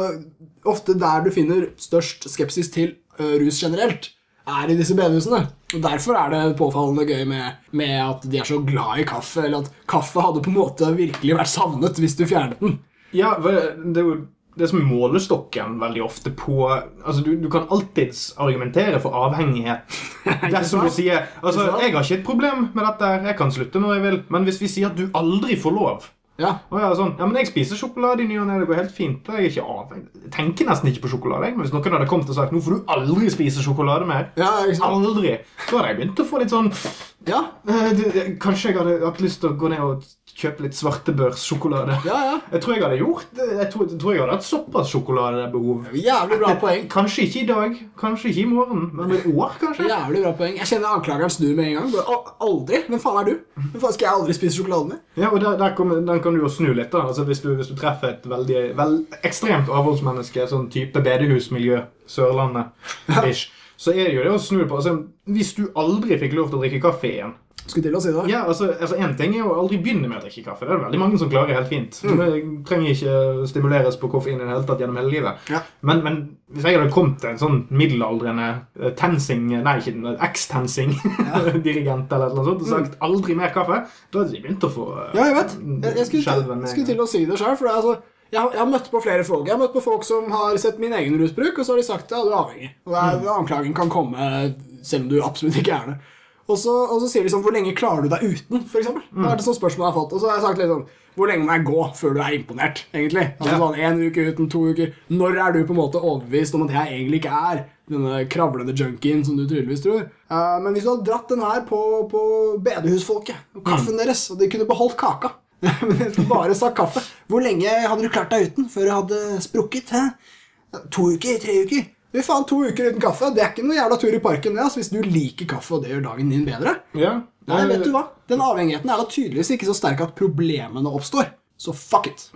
ofte der du finner størst skepsis til ø, rus generelt, er i disse bedehusene. Og Derfor er det påfallende gøy med, med at de er så glad i kaffe, eller at kaffe hadde på en måte virkelig vært savnet hvis du fjernet den. Ja, det er jo det som er målestokken veldig ofte på Altså, Du, du kan alltids argumentere for avhengighet. Dersom du sier Altså, jeg har ikke et problem med dette, jeg kan slutte når jeg vil, men hvis vi sier at du aldri får lov Ja, og jeg er sånn, ja, men jeg spiser sjokolade i ny og ne, det går helt fint. Jeg ikke avhengig. Jeg tenker nesten ikke på sjokolade. Men hvis noen hadde kommet og sagt nå får du aldri spise sjokolade mer, ja aldri, så hadde jeg begynt å få litt sånn Ja, eh, det- Kanskje jeg hadde hatt lyst til å gå ned og kjøpe litt svartebørssjokolade. ja. ja. Jeg tror jeg hadde gjort. Jeg tror, jeg tror jeg hadde hatt såpass sjokoladebehov. Jævlig bra poeng. Kanskje ikke i dag, kanskje ikke i morgen, men i år, kanskje. Jævlig bra poeng. Jeg kjenner anklageren snur med en gang. «Å, aldri? Hvem faen er du? Hvem faen Skal jeg aldri spise sjokolade mer? Ja, og der, der kom, Den kan du jo snu litt. da altså Hvis du, hvis du treffer et veldig vel, ekstremt avholdsmenneske, sånn type bedehusmiljø, Sørlandet, ish, så er det jo det å snu det på. Altså, hvis du aldri fikk lov til å drikke kaffe igjen Skulle til å si det. Ja, altså, altså En ting er å aldri begynne med å drikke kaffe. Det er det veldig mange som klarer helt fint. Mm. Det trenger ikke stimuleres på koffein i det hele tatt gjennom hele livet. Ja. Men, men hvis jeg hadde kommet til en sånn middelaldrende eh, tensing Nei, ikke ekstensing, ja. dirigent eller noe sånt og sagt 'aldri mer kaffe', da hadde de begynt å få eh, Ja, jeg vet. Jeg, jeg skulle, til, skulle til å si det sjøl. For det, er altså, jeg, har- jeg har møtt på flere folk. Jeg har møtt på folk som har sett min egen rusbruk, og så har de sagt ja, du er avhengig. Og det er, Anklagen kan komme selv om du absolutt ikke er det. Og så, og så sier de sånn Hvor lenge klarer du deg uten? For eksempel. Det er det sånn spørsmål jeg har fått. Og så har jeg sagt litt sånn Hvor lenge må jeg gå før du er imponert? egentlig? Altså Ja. sånn En uke uten, to uker. Når er du på en måte overbevist om at jeg egentlig ikke er denne kravlende junkien som du tydeligvis tror? Uh, men hvis du hadde dratt den her på, på bedehusfolket og kaffen deres, og de kunne beholdt kaka Men jeg skulle bare sagt kaffe. Hvor lenge hadde du klart deg uten før du hadde sprukket? Hæ? To uker? Tre uker? Fy faen, To uker uten kaffe det er ikke noe jævla tur i parken. det, altså, Hvis du liker kaffe, og det gjør dagen din bedre. Ja. Nei, vet du hva? Den avhengigheten er da tydeligvis ikke så sterk at problemene oppstår. Så fuck it.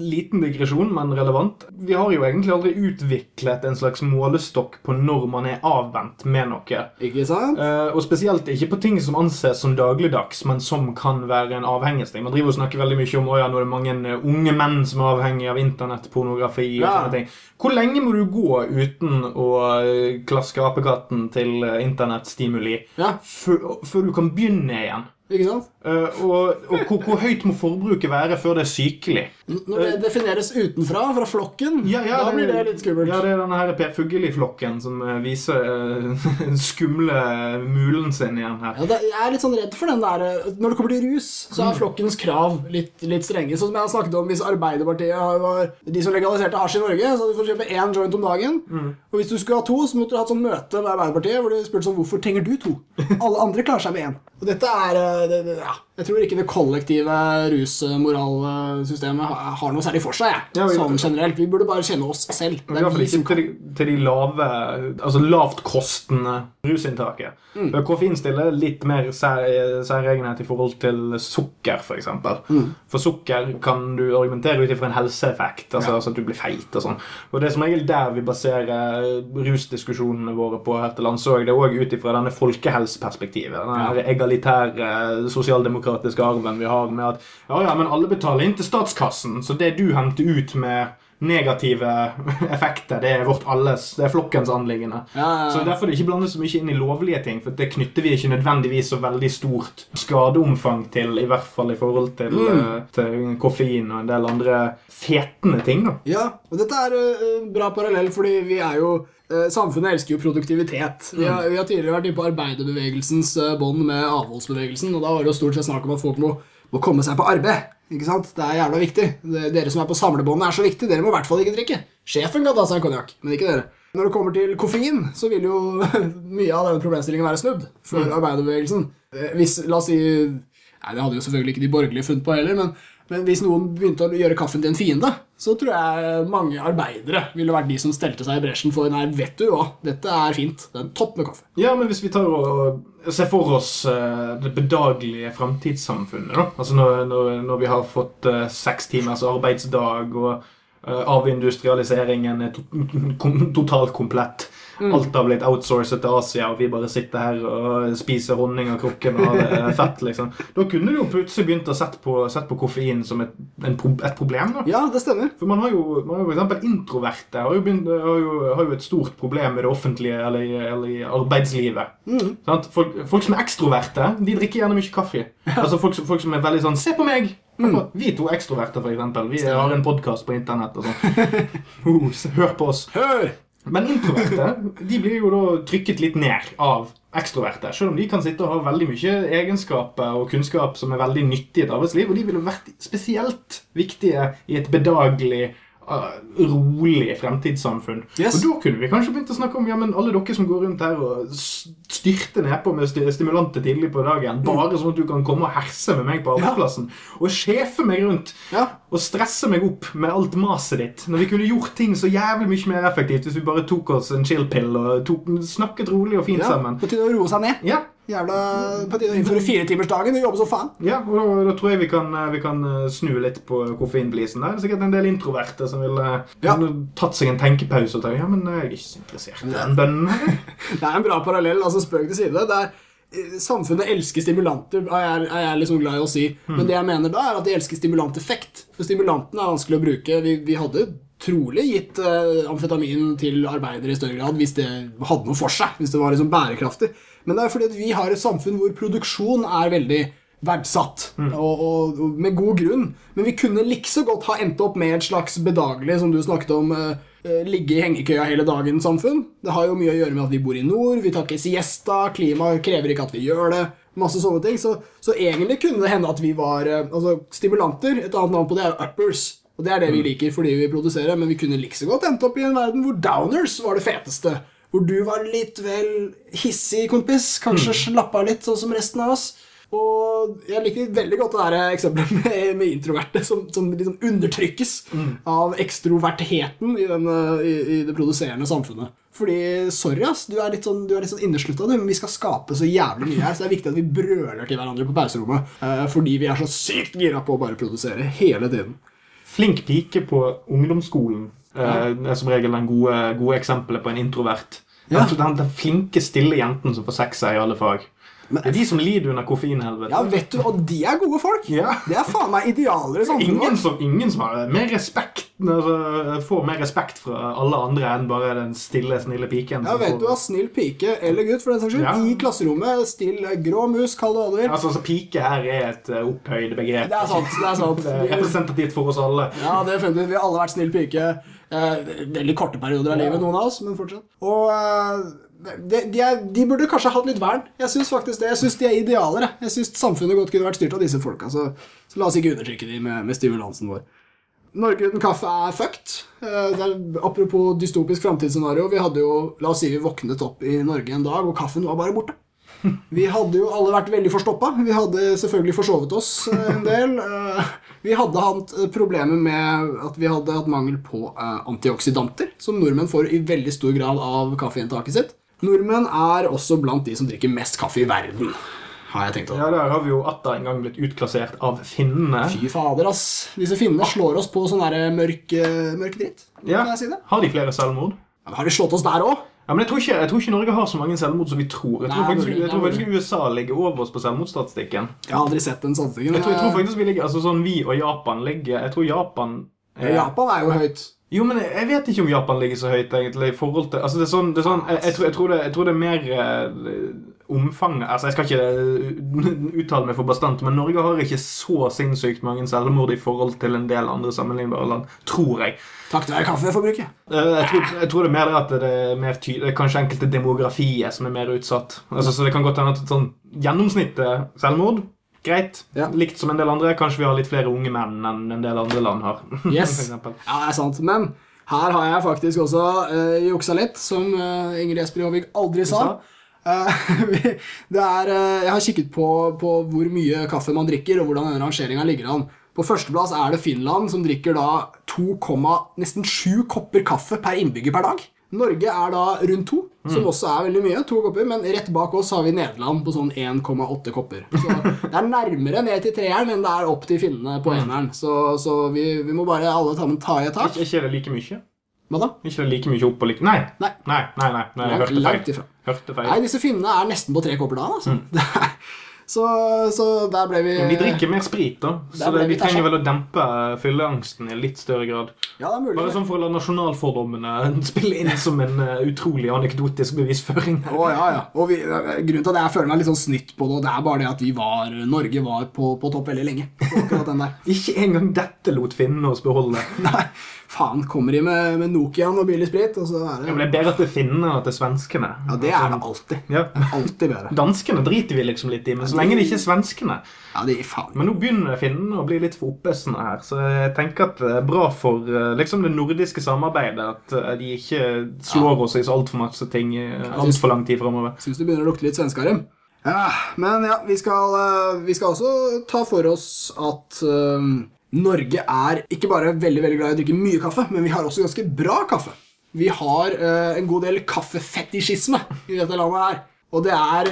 Liten digresjon, men relevant. Vi har jo egentlig aldri utviklet en slags målestokk på når man er avvent med noe. Ikke sant? Eh, og spesielt ikke på ting som anses som dagligdags, men som kan være en avhengighetsting. Man driver og snakker veldig mye om å ja, nå er det mange eh, unge menn som er avhengig av internettpornografi. og Ja. sånne ting. Hvor lenge må du gå uten å eh, klaske apekatten til internettstimuli Ja, før, før du kan begynne igjen? ikke sant? Eh, og og hvor, hvor høyt må forbruket være før det er sykelig? Når det defineres utenfra, fra flokken, da blir det litt skummelt. Ja, det er denne her Per Fugelli-flokken som eh, viser eh, den skumle mulen sin igjen her. Ja, jeg er litt sånn redd for den der eh, Når det kommer til rus, så er flokkens krav litt, litt strenge. Sånn som jeg har snakket om Hvis Arbeiderpartiet var de som legaliserte hasj i Norge, så hadde du fått kjøpe én joint om dagen. Og hvis du skulle ha to, så måtte du ha et sånt møte med Arbeiderpartiet hvor de spurte sånn Hvorfor trenger du to? Alle andre klarer seg med én. Og dette er eh, det, det, ja, Jeg tror ikke det kollektive rusmoralsystemet har, har noe særlig for seg. Ja, vi- sånn generelt. Vi burde bare kjenne oss selv. Det er vi ikke til til de lave, altså lavtkostende rusinntaket. Mm. Koffein stiller litt mer sær- særegenhet i forhold til sukker, f.eks. For, eksempel. Mm. for sukker kan du argumentere ut ifra en helseeffekt, altså, altså at du blir feit og sånn. Og det er som regel der vi baserer rusdiskusjonene våre på her til lands òg. Det er òg ut ifra denne folkehelseperspektivet. Denne ja. egalitære sosialdemokratiske arven vi har med at ja, ja, men alle betaler inn til statskassen, så det du henter ut med negative effekter. Det er vårt alles, det er flokkens anliggende. Ja, ja, ja. Så Derfor er det ikke blandet så mye inn i lovlige ting, for det knytter vi ikke nødvendigvis så veldig stort skadeomfang til, i hvert fall i forhold til, Mm. eh, til koffein og en del andre fetende ting. da. Ja, og dette er en bra parallell, fordi vi er jo eh, Samfunnet elsker jo produktivitet. Vi har, vi har tidligere vært inne på arbeiderbevegelsens uh, bånd med avholdsbevegelsen, og da var det jo stort sett snakk om at folk må, må komme seg på arbeid. Ikke sant? Det er jævla viktig. Dere som er på samlebåndet, er så viktig. Dere må i hvert fall ikke drikke. Sjefen kan ta seg en konjakk, men ikke dere. Når det kommer til koffein, så vil jo mye av denne problemstillingen være snudd for arbeiderbevegelsen. Eh, Hvis, la oss si Nei, det hadde jo selvfølgelig ikke de borgerlige funnet på heller, men, men hvis noen begynte å gjøre kaffen til en fiende, så tror jeg mange arbeidere ville vært de som stelte seg i bresjen for Nei, vet du hva, dette er fint. Det er topp med kaffe. Ja, men hvis vi tar og ser for oss eh, det bedagelige framtidssamfunnet, da. Altså når, når, når vi har fått eh, seks timers arbeidsdag, og eh, avindustrialiseringen er totalt komplett. Alt har blitt outsourcet til Asia, og vi bare sitter her og spiser honning av krukken og har det fett, liksom. Da kunne du jo plutselig begynt å sette på, sett på koffein som et, en, et problem, da. Ja, det stemmer. For man har jo, man har jo eksempel introverte har jo, begynt, har, jo, har jo et stort problem med det offentlige eller, i- eller i arbeidslivet. Sant? Folk, folk som er ekstroverte, de drikker gjerne mye kaffe. Altså folk, folk som er veldig sånn Se på meg! Mm. Vi to ekstroverte, for eksempel. Vi har en podkast på internett og sånn. Hør på oss. Hør! Men introverte de blir jo da trykket litt ned av ekstroverte. Selv om de kan sitte og ha veldig mye egenskaper og kunnskap som er veldig nyttig i et arbeidsliv. Og de ville vært spesielt viktige i et bedagelig, rolig fremtidssamfunn. Yes. Og da kunne vi kanskje begynt å snakke om ja, men alle dere som går rundt her og styrter nedpå med stimulante stimulanter tidlig på dagen, bare sånn at du kan komme og herse med meg på arbeidsplassen, og sjefe meg rundt Ja. og stresse meg opp med alt maset ditt. Når vi kunne gjort ting så jævlig mye mer effektivt hvis vi bare tok oss en chill-pill og tok, snakket rolig og fint ja. sammen. På tide å roe seg ned. Ja, Jævla På tide å innføre firetimersdagen og jobbe som faen. ja, og da, da tror jeg vi kan, eh, vi kan eh, snu litt på koffeinblisen. der. Det er sikkert en del introverte som ville Ja. tatt seg en tenkepause og tenkt ja, men eh, jeg er ikke så interessert i den bønnen her. Det er en bra parallell. altså Spøk til side. Det er, eh, samfunnet elsker stimulanter, er jeg, er jeg liksom glad i å si. Men det jeg mener da, er at de elsker stimulanteffekt. For stimulanten er vanskelig å bruke. Vi, vi hadde trolig gitt uh, amfetamin til arbeidere i større grad hvis det hadde noe for seg. Hvis det var liksom bærekraftig. Men det er fordi at vi har et samfunn hvor produksjon er veldig verdsatt, og, og, og med god grunn. Men vi kunne likså godt ha endt opp med et slags bedagelig, som du snakket om, eh, eh, ligge i hengekøya hele dagen-samfunn. Det har jo mye å gjøre med at vi bor i nord, vi tar ikke siesta, klimaet krever ikke at vi gjør det. Masse sånne ting. Så, så egentlig kunne det hende at vi var eh, Altså, stimulanter, et annet navn på det er uppers. Og det er det vi liker fordi vi produserer, men vi kunne likså godt endt opp i en verden hvor downers var det feteste. Hvor du var litt vel hissig, kompis. Kanskje slappa av litt, sånn som resten av oss. Og jeg liker veldig godt det der eksempelet med, med introverte som, som liksom undertrykkes av ekstrovertheten i, den, eh, i, i det produserende samfunnet. Fordi, sorry ass, du er litt sånn, du er litt sånn inneslutta, du, men vi skal skape så jævlig mye her, så det er viktig at vi brøler til hverandre på pauserommet. eh, fordi vi er så sykt gira på å bare produsere hele tiden. Flink pike på ungdomsskolen eh, er som regel den gode, gode eksempelet på en introvert. Ja. Den, den, flinke, stille jenten som får sekser i alle fag. Men- det er de som lider under koffeinhelvete. Ja, vet du, og de er gode folk. Ja. Det er faen meg idealer i samfunnet. Ingen som, ingen som har mer respekt altså, får mer respekt fra alle andre enn bare den stille, snille piken. Ja, vet får- du hva, snill pike eller gutt, for den saks skyld, Ja. i klasserommet, still grå mus, kall det hva du vil. Altså, altså, Pike her er et eh, opphøyd begrep. Det er sant. det er sant. Det er representativt for oss alle. Ja, det er fremdeles. Vi har alle vært snill pike. Eh, veldig korte perioder av livet, noen av oss, men fortsatt. Og eh, de, de, er, de burde kanskje hatt litt vern. Jeg syns faktisk det. Jeg syns de er idealer. jeg. Jeg syns samfunnet godt kunne vært styrt av disse folka. Så, så la oss ikke undertrykke de med, med stimulansen vår. Norge uten kaffe er fucked. Eh, er, apropos dystopisk framtidsscenario. Vi hadde jo, la oss si vi våknet opp i Norge en dag, og kaffen var bare borte. Vi hadde jo alle vært veldig forstoppa. Vi hadde selvfølgelig forsovet oss eh, en del. Eh, Vi hadde hatt eh, problemer med at vi hadde hatt mangel på antioksidanter, som nordmenn får i veldig stor grad av kaffeinntaket sitt. Nordmenn er også blant de som drikker mest kaffe i verden, har jeg tenkt å Ja, Der har vi jo atter en gang blitt utklassert av finnene. Fy fader, ass. Disse finnene slår oss på sånn mørk, mørk dritt. Ja. Si det? Har de flere selvmord? Ja, har de slått oss der òg? Ja, men jeg tror, ikke, jeg tror ikke Norge har så mange selvmord som vi tror. Jeg tror Nei, faktisk, jeg tror faktisk USA ligger over oss på selvmordsstatistikken. Jeg har aldri sett den statistikken. Jeg tror, jeg tror faktisk vi ligger, altså sånn Vi og Japan ligger Jeg tror Japan Ja, Japan er jo høyt. Jo, men jeg, vet ikke om Japan ligger så høyt, egentlig, i forhold til Altså, det er sånn, det er sånn jeg, jeg, tror, jeg, tror det, jeg tror det er mer eh, omfanget Altså, jeg skal ikke eh, uttale meg for bastant, men Norge har ikke så sinnssykt mange selvmord i forhold til en del andre sammenlignbare land. Tror jeg. Takket være kaffeforbruket. Eh, Jeg tror, jeg tror det er mer det at det er mer ty det er kanskje enkelte demografier som er mer utsatt. Altså, så det kan godt hende at sånn gjennomsnittet selvmord Greit. Ja. Likt som en del andre. Kanskje vi har litt flere unge menn enn en del andre land har. Yes. Ja, det er sant. Men her har jeg faktisk også uh, juksa litt, som uh, Ingrid Espelid Håvik aldri sa. Eh, er, eh, jeg har kikket på, på hvor mye kaffe man drikker, og hvordan denne rangeringa ligger an. På førsteplass er det Finland, som drikker da 2, nesten 7 kopper kaffe per innbygger per dag. Norge er da rundt to, som også er veldig mye. to kopper, Men rett bak oss har vi Nederland på sånn 1,8 kopper. Så det er nærmere ned til treeren enn det er opp til finnene på eneren. Så, så vi, vi må bare alle ta, ta i et tak. Ikke, ikke like mye? Hva da? Ikke like mye opp og like Nei. Nei. Nei, nei, nei, nei jeg hørte langt feil. ifra. Hørte feil. Nei, disse finnene er nesten på tre kopper dagen, altså. Mm. Så, så der ble vi Men de drikker mer sprit, da. Så det, vi trenger vel å dempe fylleangsten i litt større grad. Ja, det er mulig. Bare sånn for å la nasjonalfordommene spille inn som en eh, utrolig anekdotisk bevisføring. Å, ja, ja. Og vi, grunnen til at jeg føler meg litt sånn snytt på det, det er bare det at vi var, Norge var på, på topp veldig lenge. Akkurat den der. Ikke engang dette lot finnene oss beholde. Nei, faen, kommer de med, med Nokiaen og billig sprit, og så er det... Ja, men Det er bedre til er finnene enn er svenskene. Ja, det er det alltid. Ja. Det er Alltid bedre. Danskene driter vi liksom litt i, men så lenge det ikke er svenskene Ja, det gir faen. Men nå begynner finnene å bli litt for opphissende her, så jeg tenker at det er bra for eh, liksom det nordiske samarbeidet at eh, de ikke slår oss i så altfor masse ting i altfor lang tid framover. Syns det begynner å lukte litt svenskarem. Ja, men ja, vi skal, eh, vi skal også ta for oss at eh, Norge er ikke bare veldig veldig glad i å drikke mye kaffe, men vi har også ganske bra kaffe. Vi har uh, en god del kaffefetisjisme i dette landet her. Og det er,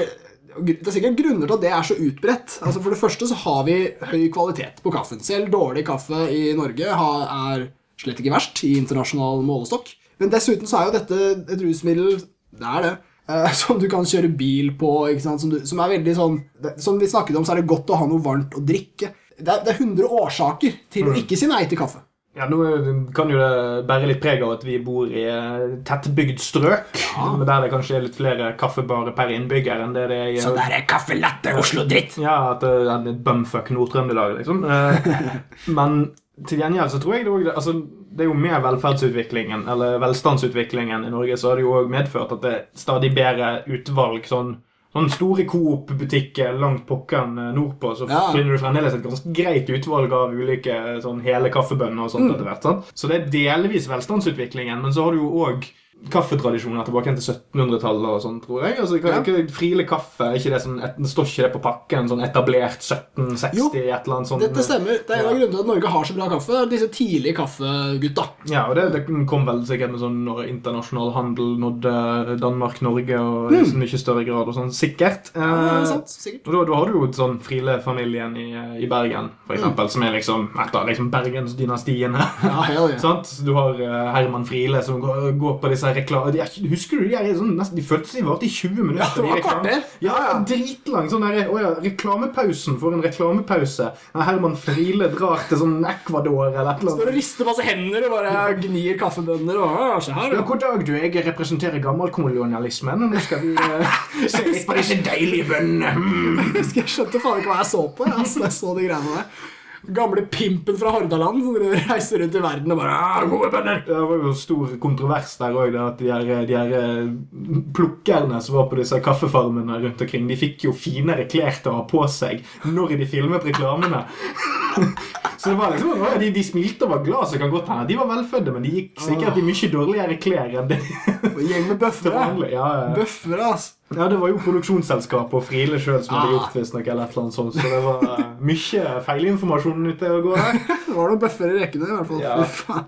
det er sikkert grunner til at det er så utbredt. Altså For det første så har vi høy kvalitet på kaffen. Selv dårlig kaffe i Norge har, er slett ikke verst i internasjonal målestokk. Men dessuten så er jo dette et rusmiddel Det er det. Uh, som du kan kjøre bil på. Som, du, som er veldig sånn det, Som vi snakket om, så er det godt å ha noe varmt å drikke. Det er, det er 100 årsaker til å ikke si nei til kaffe. Ja, Nå kan jo det bære litt preg av at vi bor i eh, tettbygd strøk, Ja. der det kanskje er litt flere kaffebarer per innbygger enn det det er Så der er kaffe latte Oslo-dritt. Ja, at det er et bumfuck Nord-Trøndelag, liksom. Eh, Men til gjengjeld så tror jeg det òg altså, Det er jo med velferdsutviklingen, eller velstandsutviklingen i Norge, så har det jo òg medført at det er stadig bedre utvalg. sånn Sånne store Coop-butikker langt pokkeren eh, nordpå, så Ja. finner du fremdeles et ganske greit utvalg av ulike eh, sånn hele kaffebønner og sånt Mm. etter hvert. sant? Så det er delvis velstandsutviklingen, men så har du jo òg kaffetradisjoner tilbake til 1700-tallet og sånn, tror jeg. Altså, Ja. ja. Friele kaffe, ikke det sånn, et, står ikke det på pakken? Sånn etablert 1760, Jo, et eller annet sånt? Dette stemmer. Det er en av Ja. grunnene til at Norge har så bra kaffe. Disse tidlige kaffegutta. Ja, og det, det kom vel sikkert med sånn når internasjonal handel nådde Danmark, Norge og i så mye større grad og sånn. Sikkert. Mm. Ja, Eh, sant, sikkert. og da, da har du jo sånn Friele-familien i, i Bergen, for eksempel, som er liksom et av liksom Bergensdynastiene. Ja, ja. Du har eh, Herman Friele som går, går på disse sånn reklame de- Husker du de her sånn, nesten, De føltes de varte i 20 minutter. Ja, det var de det. Ja, ja, dritlang. Sånn der, å ja, reklamepausen for en reklamepause. Herman Friele drar til sånn Ecuador eller et eller Står og annet. rister masse hender og bare gnir kaffebønner og Se her, Ja, god dag, du. Jeg representerer gammelkolonialismen. Nå skal vi uh, se litt på disse deilige bønnene. Mm. Jeg jeg skjønte faen ikke hva jeg så på. jeg, Altså, jeg så de greiene der. Gamle pimpen fra Hordaland som reiser rundt i verden og bare «Ah, gode bønder. Det var jo stor kontrovers der òg, at de her, de her eh, plukkerne som var på disse kaffefarmene rundt omkring, de fikk jo finere klær til å ha på seg når de filmet reklamene. Så det var liksom, de, de smilte og var glad, så kan godt hende de var velfødde, men de gikk sikkert i mye dårligere klær enn det Gjeng med bøffere. Ja, ja. Bøffere, ass. Ja, det var jo produksjonsselskapet og Friele sjøl som hadde Ah. gjort visstnok, eller et eller annet sånt, så det var uh, mye feilinformasjon ute og går her. Det var noen bøffer i rekkene, i hvert fall. Ja. Faen.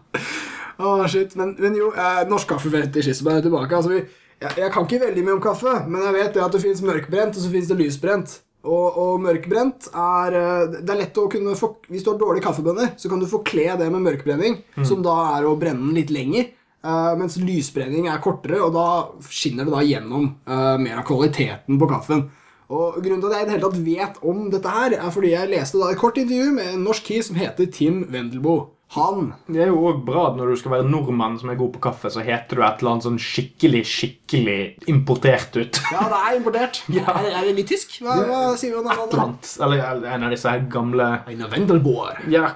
Åh, shit. Men, men jo, eh, norsk kaffefetisjisme er tilbake. Altså, vi, jeg, jeg kan ikke veldig mye om kaffe, men jeg vet det at det fins mørkbrent, og så fins det lysbrent. Og, og mørkbrent er eh, Det er lett å kunne få Hvis du har dårlige kaffebønner, så kan du forkle det med mørkbrenning, som da er å brenne den litt lenger. Eh, mens lysbrenning er kortere, og da skinner det da gjennom uh, mer av kvaliteten på kaffen. Og Grunnen til at jeg i det hele tatt vet om dette, her er fordi jeg leste da et kort intervju med en norsk key som heter Tim Wendelboe. Han Det er jo òg bra at når du skal være nordmann som er god på kaffe, så heter du et eller annet sånn skikkelig, skikkelig importert ut. Ja, det er importert. Ja. Er, er det litt tysk? Hva, hva sier vi om Et eller annet. Eller en av disse her gamle Einar Wendelboer. ja,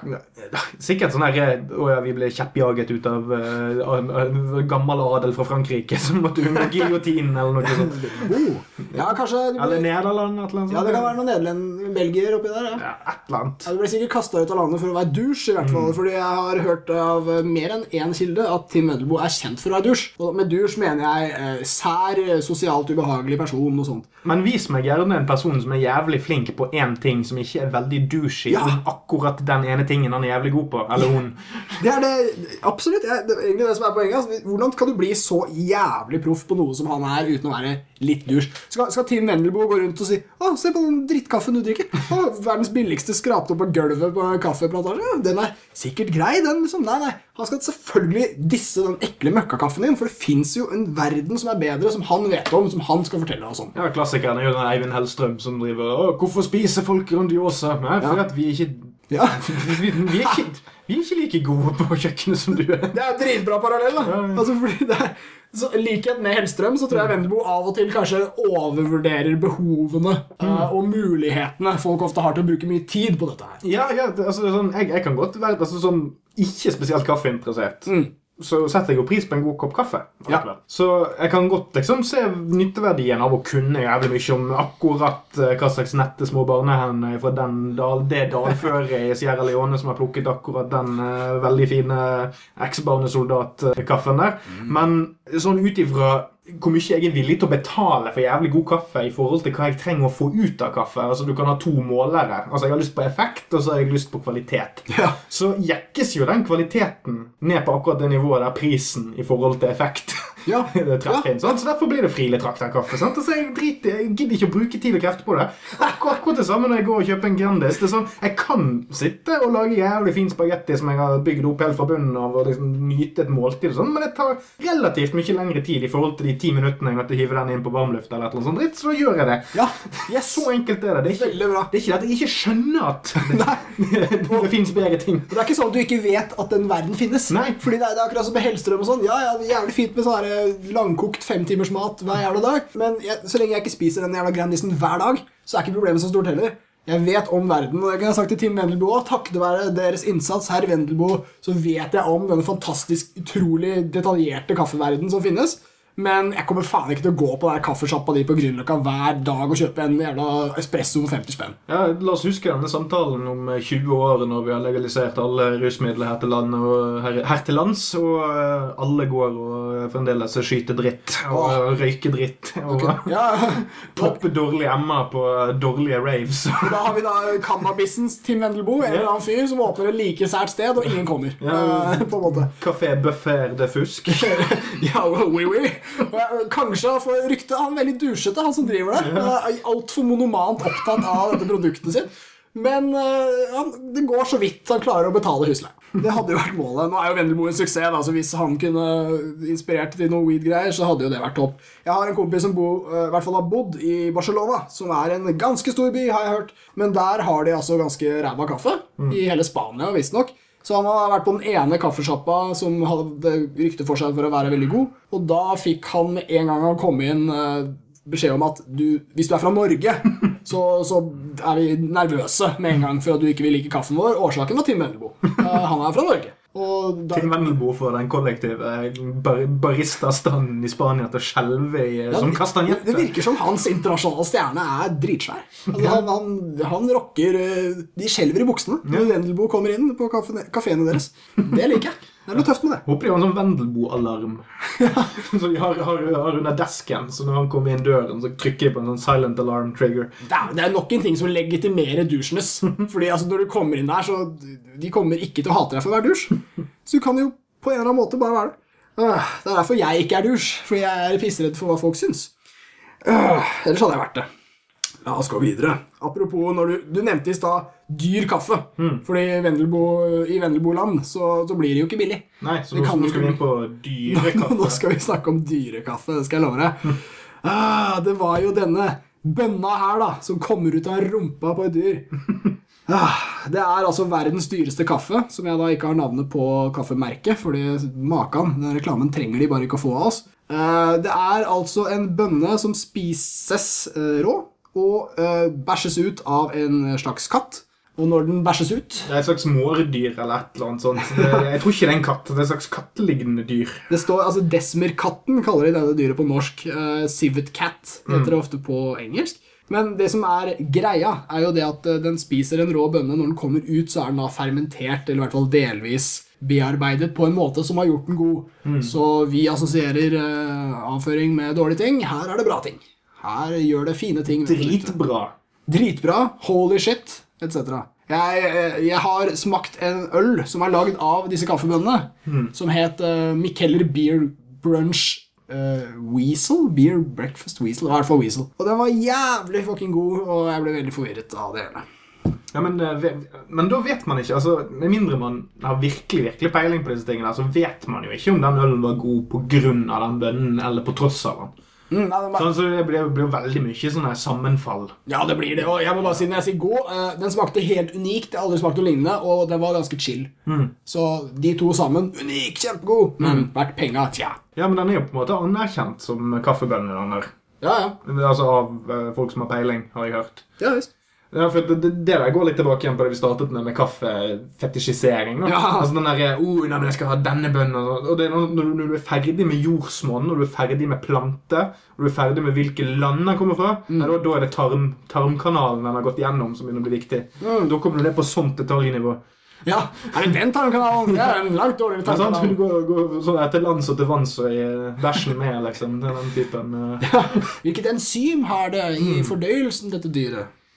Sikkert sånn her eh, Å ja, vi ble kjeppjaget ut av uh, gammel adel fra Frankrike som måtte unngå giljotinen, eller noe sånt. Oh. Ja, kanskje Eller Nederland, et eller annet sånt. Ja, det kan være noen nederlend belgier oppi der. Ja. Et eller annet. Ja, Du ble sikkert kasta ut av landet for å være dusj, i hvert fall. Fordi jeg har hørt av eh, mer enn én kilde at Tim Mendelboe er kjent for å være dusj. Og med dusj mener jeg eh, sær, eh, sosialt ubehagelig person og sånt. Men vis meg gjerne en person som er jævlig flink på én ting som ikke er veldig douchey Ja. akkurat den ene tingen han er jævlig god på. Eller hun. Det er det absolutt. Det er egentlig det som er poenget. Altså, hvordan kan du bli så jævlig proff på noe som han er, uten å være litt dusj? Skal, skal Tim Mendelboe gå rundt og si Å, se på den drittkaffen du drikker. Verdens billigste skrapt opp på gulvet på kaffeplantasje. Den er sikkert grei, den. liksom. Nei, nei. Han skal selvfølgelig disse den ekle møkkakaffen din, for det fins jo en verden som er bedre, som han vet om, som han skal fortelle oss om. Ja, Klassikeren er jo den Eivind Hellstrøm som driver Å, hvorfor spiser folk Grandiosa? Nei, for Ja. at vi ikke Ja, vi, vi, er ikke, vi er ikke like gode på kjøkkenet som du er. Det er dritbra parallell. da ja. Altså fordi det er så likhet med Hellstrøm så tror jeg Vendebo av og til kanskje overvurderer behovene uh, og mulighetene folk ofte har til å bruke mye tid på dette her. Ja, ja, altså, sånn, jeg, jeg kan godt være altså, sånn, ikke spesielt kaffeinteressert. Mm. Så setter jeg jo pris på en god kopp kaffe. Ja. Så jeg kan godt liksom se nytteverdien av å kunne jævlig mye om akkurat eh, hva slags nette små barnehender fra den dal, det dalføret i Sierra Leone som har plukket akkurat den uh, veldig fine eksbarnesoldatkaffen der. der. Men sånn ut ifra hvor mye jeg er villig til å betale for jævlig god kaffe i forhold til hva jeg trenger å få ut av kaffe. Altså Du kan ha to målere. Altså Jeg har lyst på effekt, og så har jeg lyst på kvalitet. Ja. Så jekkes jo den kvaliteten ned på akkurat det nivået der prisen i forhold til effekt Ja. det ja. inn. Så derfor blir det Friele trakterkaffe. Sant? Altså, jeg, driter, jeg gidder ikke å bruke tid og krefter på det. Akkurat, akkurat det samme når jeg går og kjøper en Grandis. Det er sånn, Jeg kan sitte og lage jævlig fin spagetti som jeg har bygd opp helt fra bunnen av, og liksom nyte et måltid, og sånn, men det tar relativt mye lengre tid i forhold til de ti minuttene jeg måtte hive den inn på varmluft, eller et eller annet sånt dritt, så da gjør jeg det. Ja, yes. Så enkelt er det. Det er ikke, det er ikke det at jeg ikke skjønner at det, det finnes bedre ting. Det er ikke sånn at du ikke vet at den verden finnes. Nei. Fordi det er, det er akkurat som med Hellstrøm og sånn. Ja, ja, det er jævlig fint med sånne langkokt femtimers mat hver jævla dag. Men jeg, så lenge jeg ikke spiser den jævla Grandisen hver dag, så er ikke problemet så stort heller. Jeg vet om verden, og det kan jeg ha sagt til Tim Wendelboe òg, Takket være deres innsats, herr Wendelboe, så vet jeg om denne fantastisk, utrolig detaljerte kaffeverdenen som finnes. Men jeg kommer faen ikke til å gå på der kaffesjappa di på Grünerløkka hver dag og kjøpe en jævla espresso for 50 spenn. Ja, La oss huske denne samtalen om eh, 20 år når vi har legalisert alle rusmidler her til, land og, her, her til lands, og eh, alle går og eh, fremdeles skyter dritt og Åh. røyker dritt og Ja, popper dårlige emmer på eh, dårlige raves. Da har vi da cannabisens Tim Wendelboe, en eller annen fyr som åpner et like sært sted, og ingen kommer. Ja. Eh, på en måte. Kafé Buffer de Fusk. Ja, oui, oui. Jeg- Kanskje for ryktet rykte Han er veldig dusjete, han som driver det. Altfor monomant opptatt av dette produktet sitt. Men eh, han, det går så vidt han klarer å betale husleie. Det hadde jo vært målet. Nå er jo Vendelbo en suksess, da, så hvis han kunne inspirert til noe weed-greier, så hadde jo det vært topp. Jeg har en kompis som bo, eh, i hvert fall har bodd i Barcelona, som er en ganske stor by, har jeg hørt. Men der har de altså ganske ræva kaffe. I hele Spania, visstnok. Så han hadde vært på den ene kaffesjappa som hadde rykte for seg for å være veldig god. Og da fikk han med en gang han kom inn eh, beskjed om at du, hvis du er fra Norge, så, så er vi nervøse med en gang for at du ikke vil like kaffen vår. Årsaken var Tim Vendelbo. Eh, han er fra Norge. Da, Tim Vendelbo for den kollektive bar baristastanden i Spania til å skjelve i, Ja, som det, kastanjette. det virker som hans internasjonale stjerne er dritsvær. Altså, han, han, han rocker eh, De skjelver i buksene når Vendelbo kommer inn på kafeene deres. Det liker jeg. Det er noe tøft med det. Håper de har en sånn Vendelbo-alarm som de har, har, har under desken. Så når han kommer inn døren, så trykker de på en sånn silent alarm trigger. Det er, det er nok en ting som legitimerer dusjenes. Fordi altså, når du kommer inn der, så De kommer ikke til å hate deg for hver dusj. Så du kan jo på en eller annen måte bare være det. Øh, Det er derfor jeg ikke er dusj. Fordi jeg er pissredd for hva folk syns. Øh, Ellers hadde jeg vært det. La oss gå videre. Apropos, når du, du nevnte i stad dyr kaffe. Fordi i Vendelbo, i Vendelboland så, så blir det jo ikke billig. Nei, så nå, kan nå skal vi inn på Nå dyrekaffe. skal vi snakke om dyrekaffe, det skal jeg love deg. Ah, det var jo denne bønna her, da, som kommer ut av rumpa på et dyr. Ah, det er altså verdens dyreste kaffe, som jeg da ikke har navnet på kaffemerket, fordi makan, den reklamen trenger de bare ikke å få av oss. Eh, Det er altså en bønne som spises eh, rå, og eh, bæsjes ut av en slags katt. Og når den bæsjes ut Det er et slags mårdyr eller et eller annet sånt. Jeg tror ikke det er en katt. Det er et slags kattelignende dyr. Det står, altså Desmerkatten kaller de denne dyret på norsk. Uh, civet cat heter det ofte på engelsk. Men det som er greia, er jo det at eh, den spiser en rå bønne. Når den kommer ut, så er den da fermentert, eller i hvert fall delvis bearbeidet på en måte som har gjort den god. Så vi assosierer uh, avføring med dårlige ting. Her er det bra ting. Her gjør det fine ting. Dritbra. Dritbra. Holy shit, etc. Jeg, eh, jeg har smakt en øl som er lagd av disse kaffebønnene, som het uh, Mikeller Beer Brunch eh, Weasel. Beer Breakfast Weasel. I hvert fall Weasel. Og den var jævlig fucking god, og jeg ble veldig forvirret av det hele. Ja, men, eh, men da vet man ikke. altså, Med mindre man har virkelig virkelig peiling på disse tingene, så vet man jo ikke om den ølen var god av den bønnen eller på tross av den. Mm, nei, var- Sånn, så det blir, blir veldig mye sånne sammenfall. Ja, det blir det. Og jeg må bare si, når jeg sier god, eh, den smakte helt unikt. Jeg har aldri smakt noe lignende, og den var ganske chill. Så de to sammen unik, kjempegod. Men verdt penga, tja. Ja, men den er jo på en måte anerkjent som kaffebønnen. Ja, ja. Altså av eh, folk som har peiling, har jeg hørt. ja visst. Ja, for det, det, der går litt tilbake igjen på det vi startet med, med kaffefetisjisering. da. Ja. Altså den der, oh, nei, men jeg skal ha denne bønnen. Og det når, du- når du er ferdig med jordsmonn, når du er ferdig med plante, når du er ferdig med hvilke land den kommer fra, Mm. nei, da, da er det tarm, tarmkanalen den har gått gjennom som begynner å bli viktig. Mm. Da kommer du ned på sånt detaljnivå. Ja, er det den tarmkanalen? Det er en langt dårligere Det er sant? Du går, går sånn etter lands og til vanns og i bæsjen med, liksom. Den typen Ja. Hvilket enzym har det i fordøyelsen, dette dyret?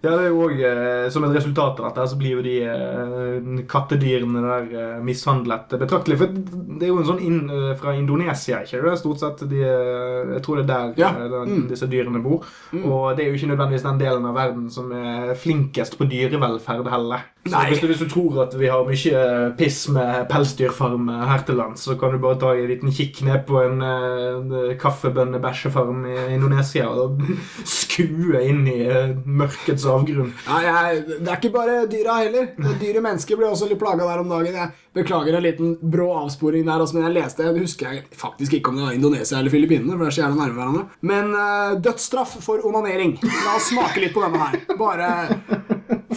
Ja, det er jo også, eh, Som et resultat av dette så blir jo de eh, kattedyrene der eh, mishandlet betraktelig. For det er jo en sånn inn, eh, fra Indonesia, ikke det? Stort sett de, eh, Jeg tror det er der Ja. eh, den, Mm. disse dyrene bor. Og det er jo ikke nødvendigvis den delen av verden som er flinkest på dyrevelferd heller. Så hvis du, hvis du tror at vi har mye piss med pelsdyrfarm her til lands, så kan du bare ta en liten kikk ned på en, en kaffebønne-bæsjefarm i Indonesia og skue inn i avgrunn. Ja, jeg, det er ikke bare dyra heller. Dyre mennesker ble også litt plaga der om dagen. Jeg beklager en liten brå avsporing der, altså, men jeg leste Det husker jeg faktisk ikke om det var Indonesia eller Filippinene. for det er så jævla nærme hverandre Men uh, dødsstraff for onanering. La oss smake litt på denne her. Bare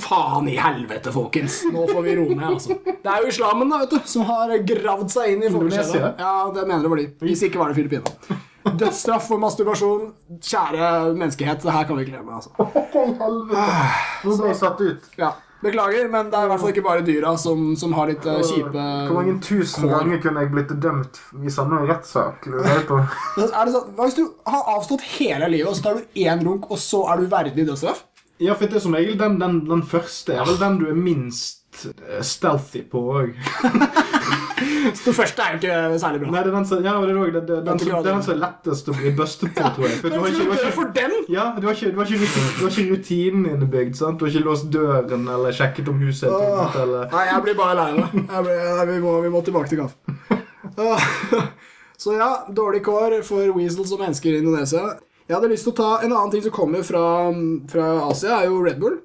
Faen i helvete, folkens. Nå får vi roe ned, altså. Det er jo islamen da, vet du, som har gravd seg inn i Indonesia? Ja, det mener det var de. Hvis ikke var det Filippinene. Dødsstraff for masturbasjon. Kjære menneskehet, det her kan vi ikke leve med. altså. Nå ble jeg satt ut. Ja, Beklager, men det er i hvert fall ikke bare dyra som, som har litt eh, kjipe Hvor mange tusen ganger kunne jeg blitt dømt i samme rettssak? lurer jeg på? Er det sånn, Hva hvis du har avstått hele livet, og så tar du én runk, og så er du verdig dødsstraff? Ja, for det er som regel den, den, den første er vel den du er minst eh, stealthy på òg. Så det første er jo ikke særlig bra. Nei, det er den som, ja, det er, også- det, det, den, som, den som er lettest å bli bustet på, tror jeg. For du har ikke, du har ikke, for den? ja, du har ikke, du har ikke, du har ikke rutinen innebygd. sant? Du har ikke låst døren eller sjekket om huset er tomt. Eller... Nei, jeg blir bare lei meg. Vi vi må tilbake til kaffe. Så ja, dårlig kår for weasels og mennesker i Indonesia. Jeg hadde lyst til å ta En annen ting som kommer fra, fra Asia, er jo Red Bull.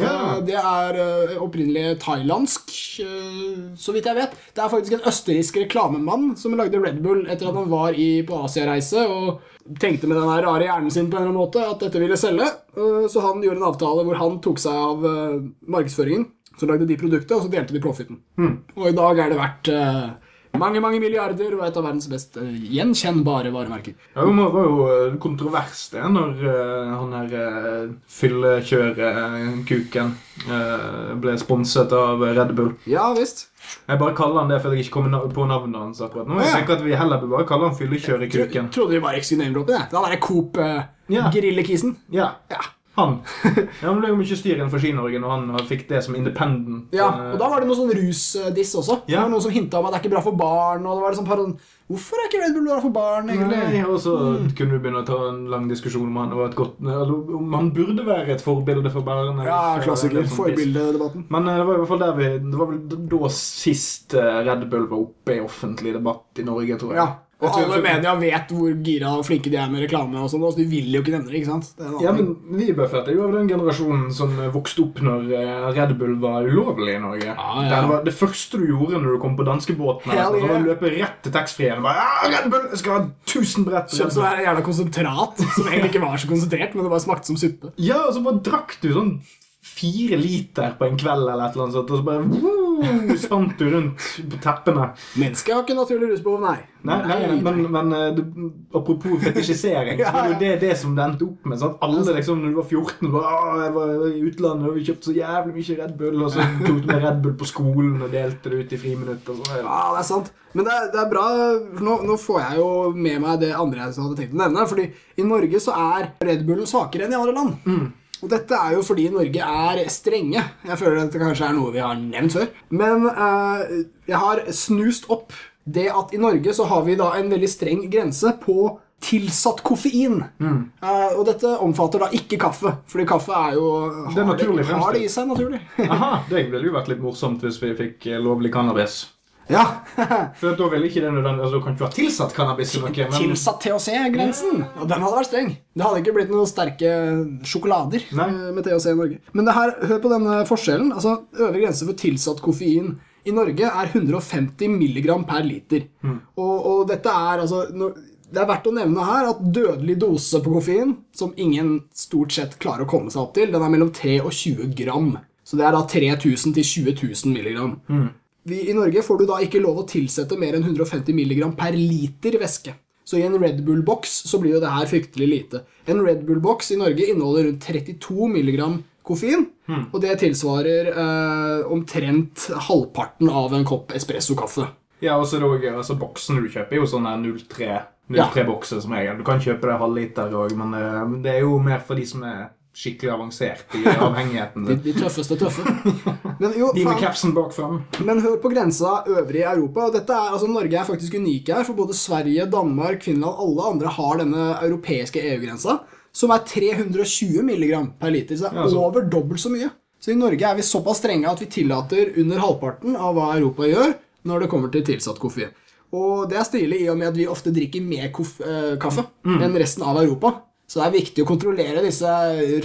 Ja. Eh, Det er eh, opprinnelig thailandsk, eh, så vidt jeg vet. Det er faktisk en østerriksk reklamemann som lagde Red Bull etter at han var i, på Asiareise og tenkte med den rare hjernen sin på en eller annen måte at dette ville selge. Så han gjorde en avtale hvor han tok seg av markedsføringen. Så lagde de produktet, og så delte de profitten. Og i dag er det verdt mange mange milliarder og et av verdens best uh, gjenkjennbare varemerker. Ja, det var jo uh, kontrovers det når uh, han her fyllekjørekuken ble sponset av Red Bull. Ja visst. Jeg bare kaller han det fordi jeg ikke kommer på navnet hans akkurat nå. Jeg Ja. tenker at vi heller bør bare kalle han Tro, fyllekjørekuken. trodde vi bare ikke skulle name-droppe det. Den det Coop uh, Ja. Ja, Ja. han. Ja, men ble jo mye styr innenfor Ski-Norge når han fikk det som independent. Ja, eh, og da var det noe sånn rusdiss også. Det var Noen som hinta om at det er ikke bra for barn. Og det var liksom sånn, Hvorfor er ikke Red Bull bra for barn, egentlig? Nei, og så kunne du begynne å ta en lang diskusjon om han var godt eller om han burde være et forbilde for barn. Ja, klassiker. sånn. Forbildedebatten. Men eh, det var i hvert fall der vi Det var vel da sist eh, Red Bull var oppe i offentlig debatt i Norge, tror jeg. Ja. Og alle media vet hvor gira og flinke de er med reklame, og sånt, så de vil jo ikke nevne det. ikke sant? Det Ja, men vi Buffett er jo av den generasjonen som vokste opp når eh, Red Bull var ulovlig i Norge. Ja, ja. Det var det første du gjorde når du kom på danskebåten. Hell Altså, så var å løpe rett til taxfree-en ja, Red Bull! Jeg skal ha 1000 brett! Kjøpte Kjøpt Bull». jævla konsentrat, som egentlig ikke var så konsentrert, men det bare smakte som suppe. Ja, og så bare drakk du sånn fire liter på en kveld eller et eller annet sånt, og så bare woo, spant du rundt på teppene. Mennesket har ikke naturlig rusbehov, nei. Nei, nei, men, men eh, apropos fetisjisering, så var det jo det, det som det endte opp med. Sant? Alle liksom, når du var 14, bare, jeg var i utlandet og vi kjøpte så jævlig mye Red Bull, og så tok du med Red Bull på skolen og delte det ut i friminutt. Og så. Ja, det er sant. Men det er, det er bra, nå, nå får jeg jo med meg det andre jeg hadde tenkt å nevne. Fordi i Norge så er Red Bullen svakere enn i andre land. Og dette er jo fordi Norge er strenge. Jeg føler at det kanskje er noe vi har nevnt før. Men eh, jeg har snust opp det at i Norge så har vi da en veldig streng grense på tilsatt koffein. Eh, og dette omfatter da ikke kaffe, fordi kaffe er jo Det er det, har det i seg naturlig. Aha, det ville jo vært litt morsomt hvis vi fikk eh, lovlig cannabis. Ja. For da vil ikke nødvendig, altså, Du kan ikke ha tilsatt cannabis til noe, men Tilsatt THC-grensen. Og den hadde vært streng. Det hadde ikke blitt noen sterke sjokolader Nei. eh, med THC i Norge. Men det her, hør på denne forskjellen. Altså, Øvre grense for tilsatt koffein i Norge er 150 milligram per liter. Mm. Og, og dette er altså når, Det er verdt å nevne her at dødelig dose på koffein, som ingen stort sett klarer å komme seg opp til, den er mellom 3 og 20 gram. Så det er da 3000 til 20 000 milligram. Mm. Vi, I Norge får du da ikke lov å tilsette mer enn 150 mg per liter væske. Så i en Red Bull-boks så blir jo det her fryktelig lite. En Red Bull-boks i Norge inneholder rundt 32 mg koffein, og det tilsvarer eh, omtrent halvparten av en kopp espresso-kaffe. Ja, og så er det også, altså, Boksen du kjøper, er jo sånn 03-bokser 03 ja. som regel. Du kan kjøpe det halvliter òg, men eh, det er jo mer for de som er skikkelig avansert i avhengigheten. De, de tøffeste tøffe. Men, jo, De med capsen bak fram. men hør på grensa øvrig i Europa. og dette er, altså Norge er faktisk unike her, for både Sverige, Danmark, Finland alle andre har denne europeiske EU-grensa, som er 320 mg per liter. Så det er Ja, så- over dobbelt så mye. Så i Norge er vi såpass strenge at vi tillater under halvparten av hva Europa gjør når det kommer til tilsatt koffein. Og det er stilig i og med at vi ofte drikker mer eh, kaffe enn resten av Europa. Så det er viktig å kontrollere disse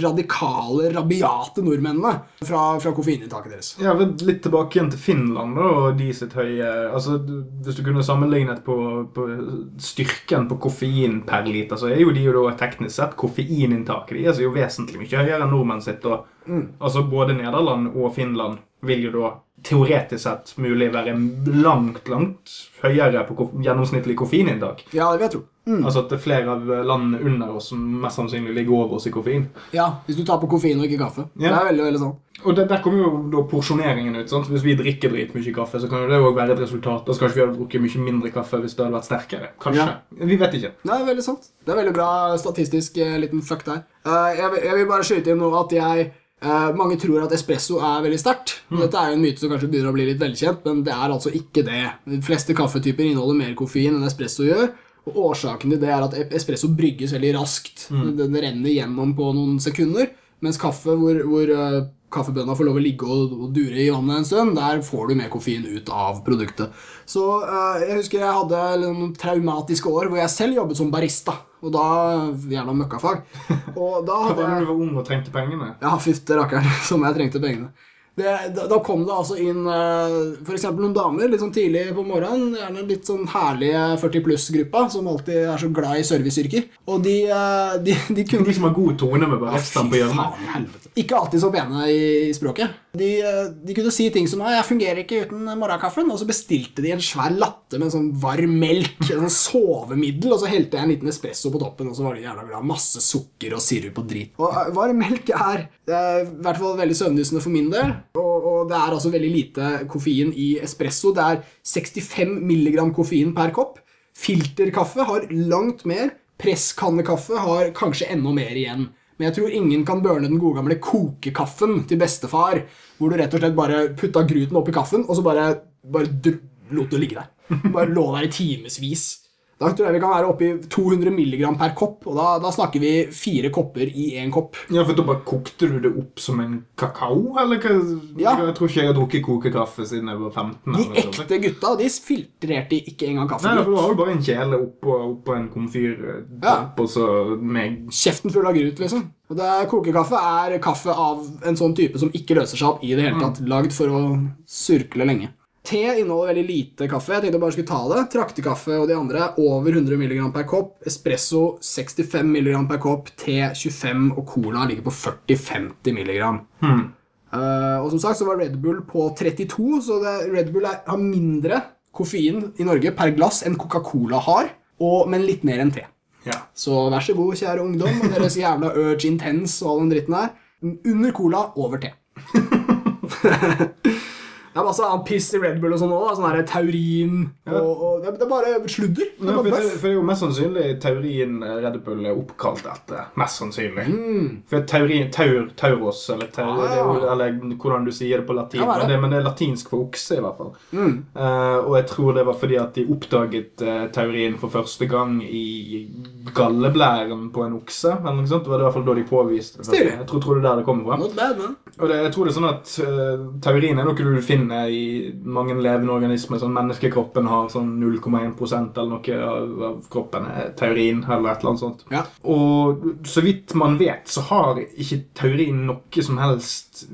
radikale, rabiate nordmennene fra, fra koffeininntaket deres. Ja, Litt tilbake igjen til Finland da, og de sitt høye altså, Hvis du kunne sammenlignet på, på styrken på koffein per liter, så er jo de jo da teknisk sett koffeininntaket de er jo vesentlig mye høyere enn nordmenn sitt. Og, altså Både Nederland og Finland vil jo da teoretisk sett mulig være langt, langt høyere på koff gjennomsnittlig koffeininntak. Ja, det vil jeg tro. Altså at det er flere av landene under oss som mest sannsynlig ligger over oss i koffein. Ja, Hvis du tar på koffein og ikke kaffe. Det er veldig, veldig sånn. Og det, Der kommer jo da porsjoneringen ut. sant? Hvis vi drikker dritmye kaffe, så kan jo det også være et resultat. Da skal ikke vi ha drukket mye mindre kaffe hvis det hadde vært sterkere. Kanskje. Ja. Vi vet ikke. Det er veldig sant. Det er veldig bra statistisk eh, liten fuck der. Eh, jeg, vil- jeg vil bare skyte inn nå at jeg Eh, mange tror at espresso er veldig sterkt. Mm. Dette er jo en myte som kanskje begynner å bli litt velkjent, men det er altså ikke det. De fleste kaffetyper inneholder mer koffein enn espresso gjør. Og Årsaken til det er at espresso brygges veldig raskt. Mm. Den renner gjennom på noen sekunder. Mens kaffe, hvor, hvor uh, kaffebønna får lov å ligge og, og dure i vannet en stund, der får du mer koffein ut av produktet. Så uh, jeg husker jeg hadde noen traumatiske år hvor jeg selv jobbet som barista. Og da gjerne møkkafag. Og da Hva hadde var det jeg du var ung og trengte pengene? ja, fytte rakkeren, som jeg trengte pengene. Det, da, kom det altså inn uh, f.eks. noen damer litt sånn tidlig på morgenen. Gjerne litt sånn herlige 40 pluss-gruppa som alltid er så glad i serviceyrker. Og de, eh, de, de kunne De som har god tone med hestene på hjørnet. Ikke alltid så pene i, i språket. De, eh, de kunne si ting som «Nei, 'Jeg fungerer ikke uten morgenkaffen', og så bestilte de en svær latte med en sånn varm melk, en sånn sovemiddel, og så helte jeg en liten espresso på toppen, og så var de jævla glad. Masse sukker og sirup og drit. Og eh, varm melk er eh, i hvert fall veldig søvndyssende for min del, og, og det er altså veldig lite koffein i espresso. Det er 65 milligram koffein per kopp. Filterkaffe har langt mer. Presskannekaffe har kanskje enda mer igjen. Men jeg tror ingen kan burne den gode gamle kokekaffen til bestefar, hvor du rett og slett bare putta gruten oppi kaffen, og så bare, bare lot det ligge der. Bare lå der i timevis. Da tror jeg vi kan være oppe i 200 milligram per kopp, og da, da snakker vi fire kopper i én kopp. Ja, for da bare kokte du det opp som en kakao, eller hva? Ja. Jeg tror ikke jeg har drukket kokekaffe siden jeg var 15. De eller ekte gutta de filtrerte ikke engang Nei, for da var jo bare en kjele oppå, opp en komfyr, Ja. og så med Kjeften full av grut, liksom. Og det er, kokekaffe er kaffe av en sånn type som ikke løser seg opp i det hele tatt. Lagd for å surkle lenge. Te inneholder veldig lite kaffe. Jeg tenkte jeg bare skulle ta det. Traktekaffe og de andre er over 100 mg per kopp. Espresso 65 mg per kopp. Te 25 og cola ligger på 40-50 mg. Eh, og som sagt så var Red Bull på 32, så det, Red Bull er, har mindre koffein i Norge per glass enn Coca-Cola har, og, men litt mer enn te. Ja. Så vær så god, kjære ungdom, og deres jævla Urge Intense og all den dritten her. Under cola, over te. Det altså, han pisser piss Red Bull og sånn òg. Sånn her taurin og, og det, er bare sludder. Det er for, bare det, for det er jo mest sannsynlig taurin Red Bull er oppkalt etter. Mest sannsynlig. Mm. For taurin taur, tauros, eller, taur, Ah. det er jo, eller hvordan du sier det på latin. Ja, det? men, det, men det er latinsk for okse, i hvert fall. Mm. Uh, og jeg tror det var fordi at de oppdaget uh, taurin for første gang i galleblæren på en okse. eller noe sånt. Det var i hvert fall da de påviste det. Jeg tror, tror det er der det kommer fra. Bad. Og det, jeg tror det er sånn at uh, Taurin er noe du finner i mange levende organismer. Sånn Menneskekroppen har sånn 0,1 eller noe av, av kroppen er taurin. eller et eller annet sånt. Ja. Og så vidt man vet, så har ikke taurin noe som helst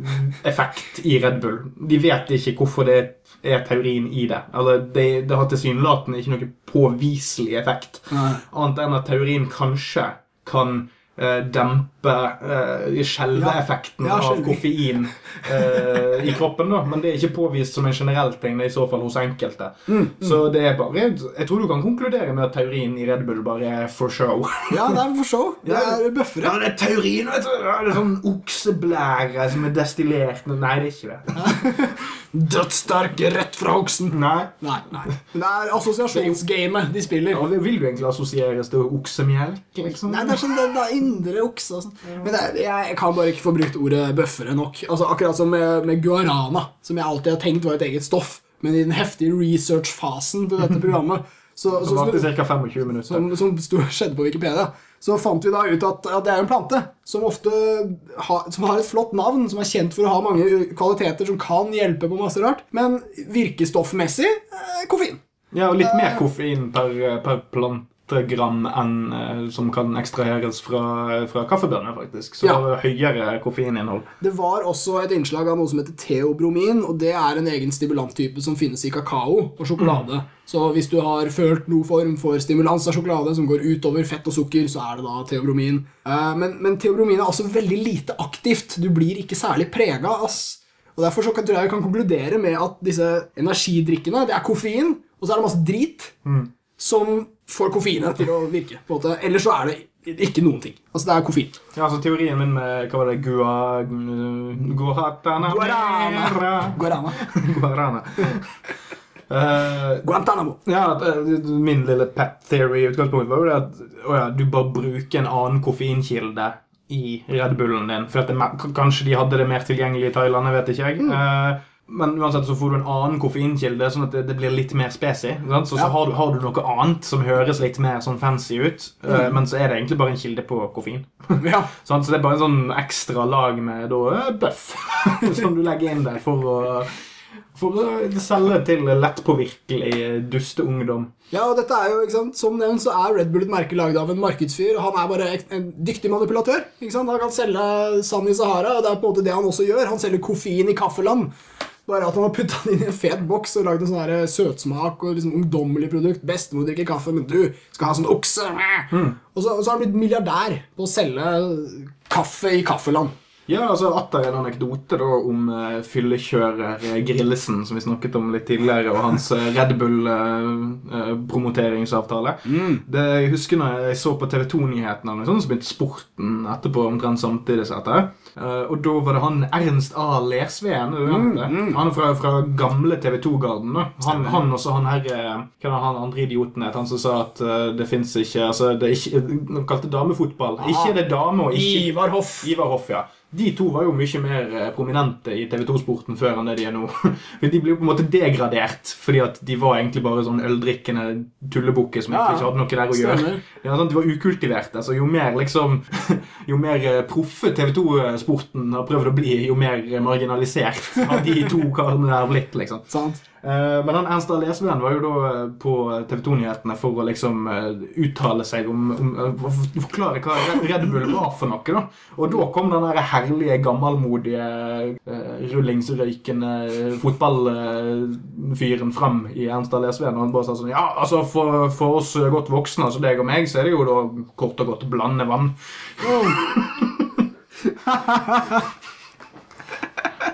effekt i Red Bull. De vet ikke hvorfor det er taurin i det. Eller det, det har tilsynelatende ikke noe påviselig effekt. Nei. Annet enn at taurin kanskje kan eh, dempe uh, skjelveeffekten Ja, av koffein uh, i kroppen. da Men det er ikke påvist som en generell ting. Det er i så fall hos enkelte. Mm, Så det er bare Jeg tror du kan konkludere med at teorien i Red Bull bare er for show. Ja, det er for show. Det er bøffere. Ja, det er teorien, vet du! Det er sånn okseblære som er destillert Nei, det er ikke det. Dødssterk rett fra oksen. Nei. Nei, nei. Det er assosiasjonsgamet de spiller. Ja, vil du egentlig assosieres til oksemjelk? liksom? Nei, det er sånn det, det er indre okse og sånn. Men det jeg kan bare ikke få brukt ordet bøffere nok. Altså Akkurat som med, med guarana, som jeg alltid har tenkt var et eget stoff. Men i den heftige research-fasen til dette programmet så, så, varte som, ca. 25 minutter. som, som skjedde på Wikipedia, så fant vi da ut at, at det er en plante som ofte ha, som har et flott navn, som er kjent for å ha mange kvaliteter som kan hjelpe på masse rart, men virkestoffmessig eh, koffein. Ja, og litt mer koffein per, per plantegram enn eh, som kan ekstraheres fra, fra kaffebønner, faktisk. Så Ja. høyere koffeininnhold. Det var også et innslag av noe som heter teobromin, og det er en egen stimulanttype som finnes i kakao og sjokolade. Så hvis du har følt noen form for stimulans av sjokolade som går utover fett og sukker, så er det da teobromin. Eh, men, men teobromin er også veldig lite aktivt. Du blir ikke særlig prega, ass. Og Derfor så kan, tror jeg vi kan konkludere med at disse energidrikkene det er koffein, og så er det masse drit som får koffeinet til å virke. på en måte. Ellers så er det ikke noen ting. Altså, det er koffein. Ja, altså Teorien min med hva var det Gua... Guatana Guarana. Guarana. Guarana. Uh, Guantánamo. ja, min lille pet theory i utgangspunktet var jo det at å ja, du bare bruker en annen koffeinkilde i Red Bullen din. For at det, kanskje de hadde det mer tilgjengelig i Thailand, jeg vet ikke jeg. Eh, men uansett så får du en annen koffeinkilde, sånn at det, det blir litt mer spesi. sant? Så, Ja. så har, du, har du noe annet som høres litt mer sånn fancy ut, eh, men så er det egentlig bare en kilde på koffein. Ja. sånn, Så det er bare en sånn ekstra lag med da, eh, bøff som du legger inn der for å, for å selge til lettpåvirkelig dusteungdom. Ja, og dette er jo, ikke sant, Som nevnt så er Red Bull et merke lagd av en markedsfyr. Han er bare en dyktig manipulatør. ikke sant? Han kan selge sand i Sahara, og det er på en måte det han også gjør. Han selger koffein i kaffeland. Bare at han har putta den inn i en fet boks og lagd en sånn søtsmak og liksom ungdommelig produkt. Bestemor drikker kaffe, men du skal ha sånn okse. Mm. Og, så, og så har han blitt milliardær på å selge kaffe i kaffeland. Ja, altså Atter en anekdote da om uh, fyllekjører eh, Grillesen, som vi snakket om litt tidligere, og hans eh, Red Bull-promoteringsavtale. Det Jeg husker når jeg så på TV 2-nyhetene, sånn, så begynte Sporten etterpå omtrent samtidig. dette. Eh, og da var det han Ernst A. Lersveen. Mm, det? Han er fra, fra gamle TV 2-garden. Han, han også han her Hva er han andre idioten het? Han som sa at det fins ikke altså, det er ikke, Han kalte damefotball. Ikke det dame og ikke Ivar Hoff. Ivar Hoff, ja. De to var jo mye mer eh, prominente i TV 2-sporten før enn det de er nå. Men de ble jo på en måte degradert, fordi at de var egentlig bare sånn øldrikkende tullebukker som egentlig ikke hadde noe der å gjøre. Ja, de var ukultiverte. Så jo mer liksom Jo mer eh, proffe TV 2-sporten har prøvd å bli, jo mer eh, marginalisert har de to karene der blitt, liksom. Sant? Eh, Men han Ernst Dahl Lesven var jo da eh, på TV 2-nyhetene for å liksom eh, uttale seg om, om Forklare hva Red- Bull var for noe. da Og da kom den der herlige, gammelmodige, rullingsrøykende fotballfyren fram i Ernst Dahl Lesven. Og han bare sa sånn Ja, altså for, for oss godt voksne, altså deg og meg, så er det jo da kort og godt blande vann.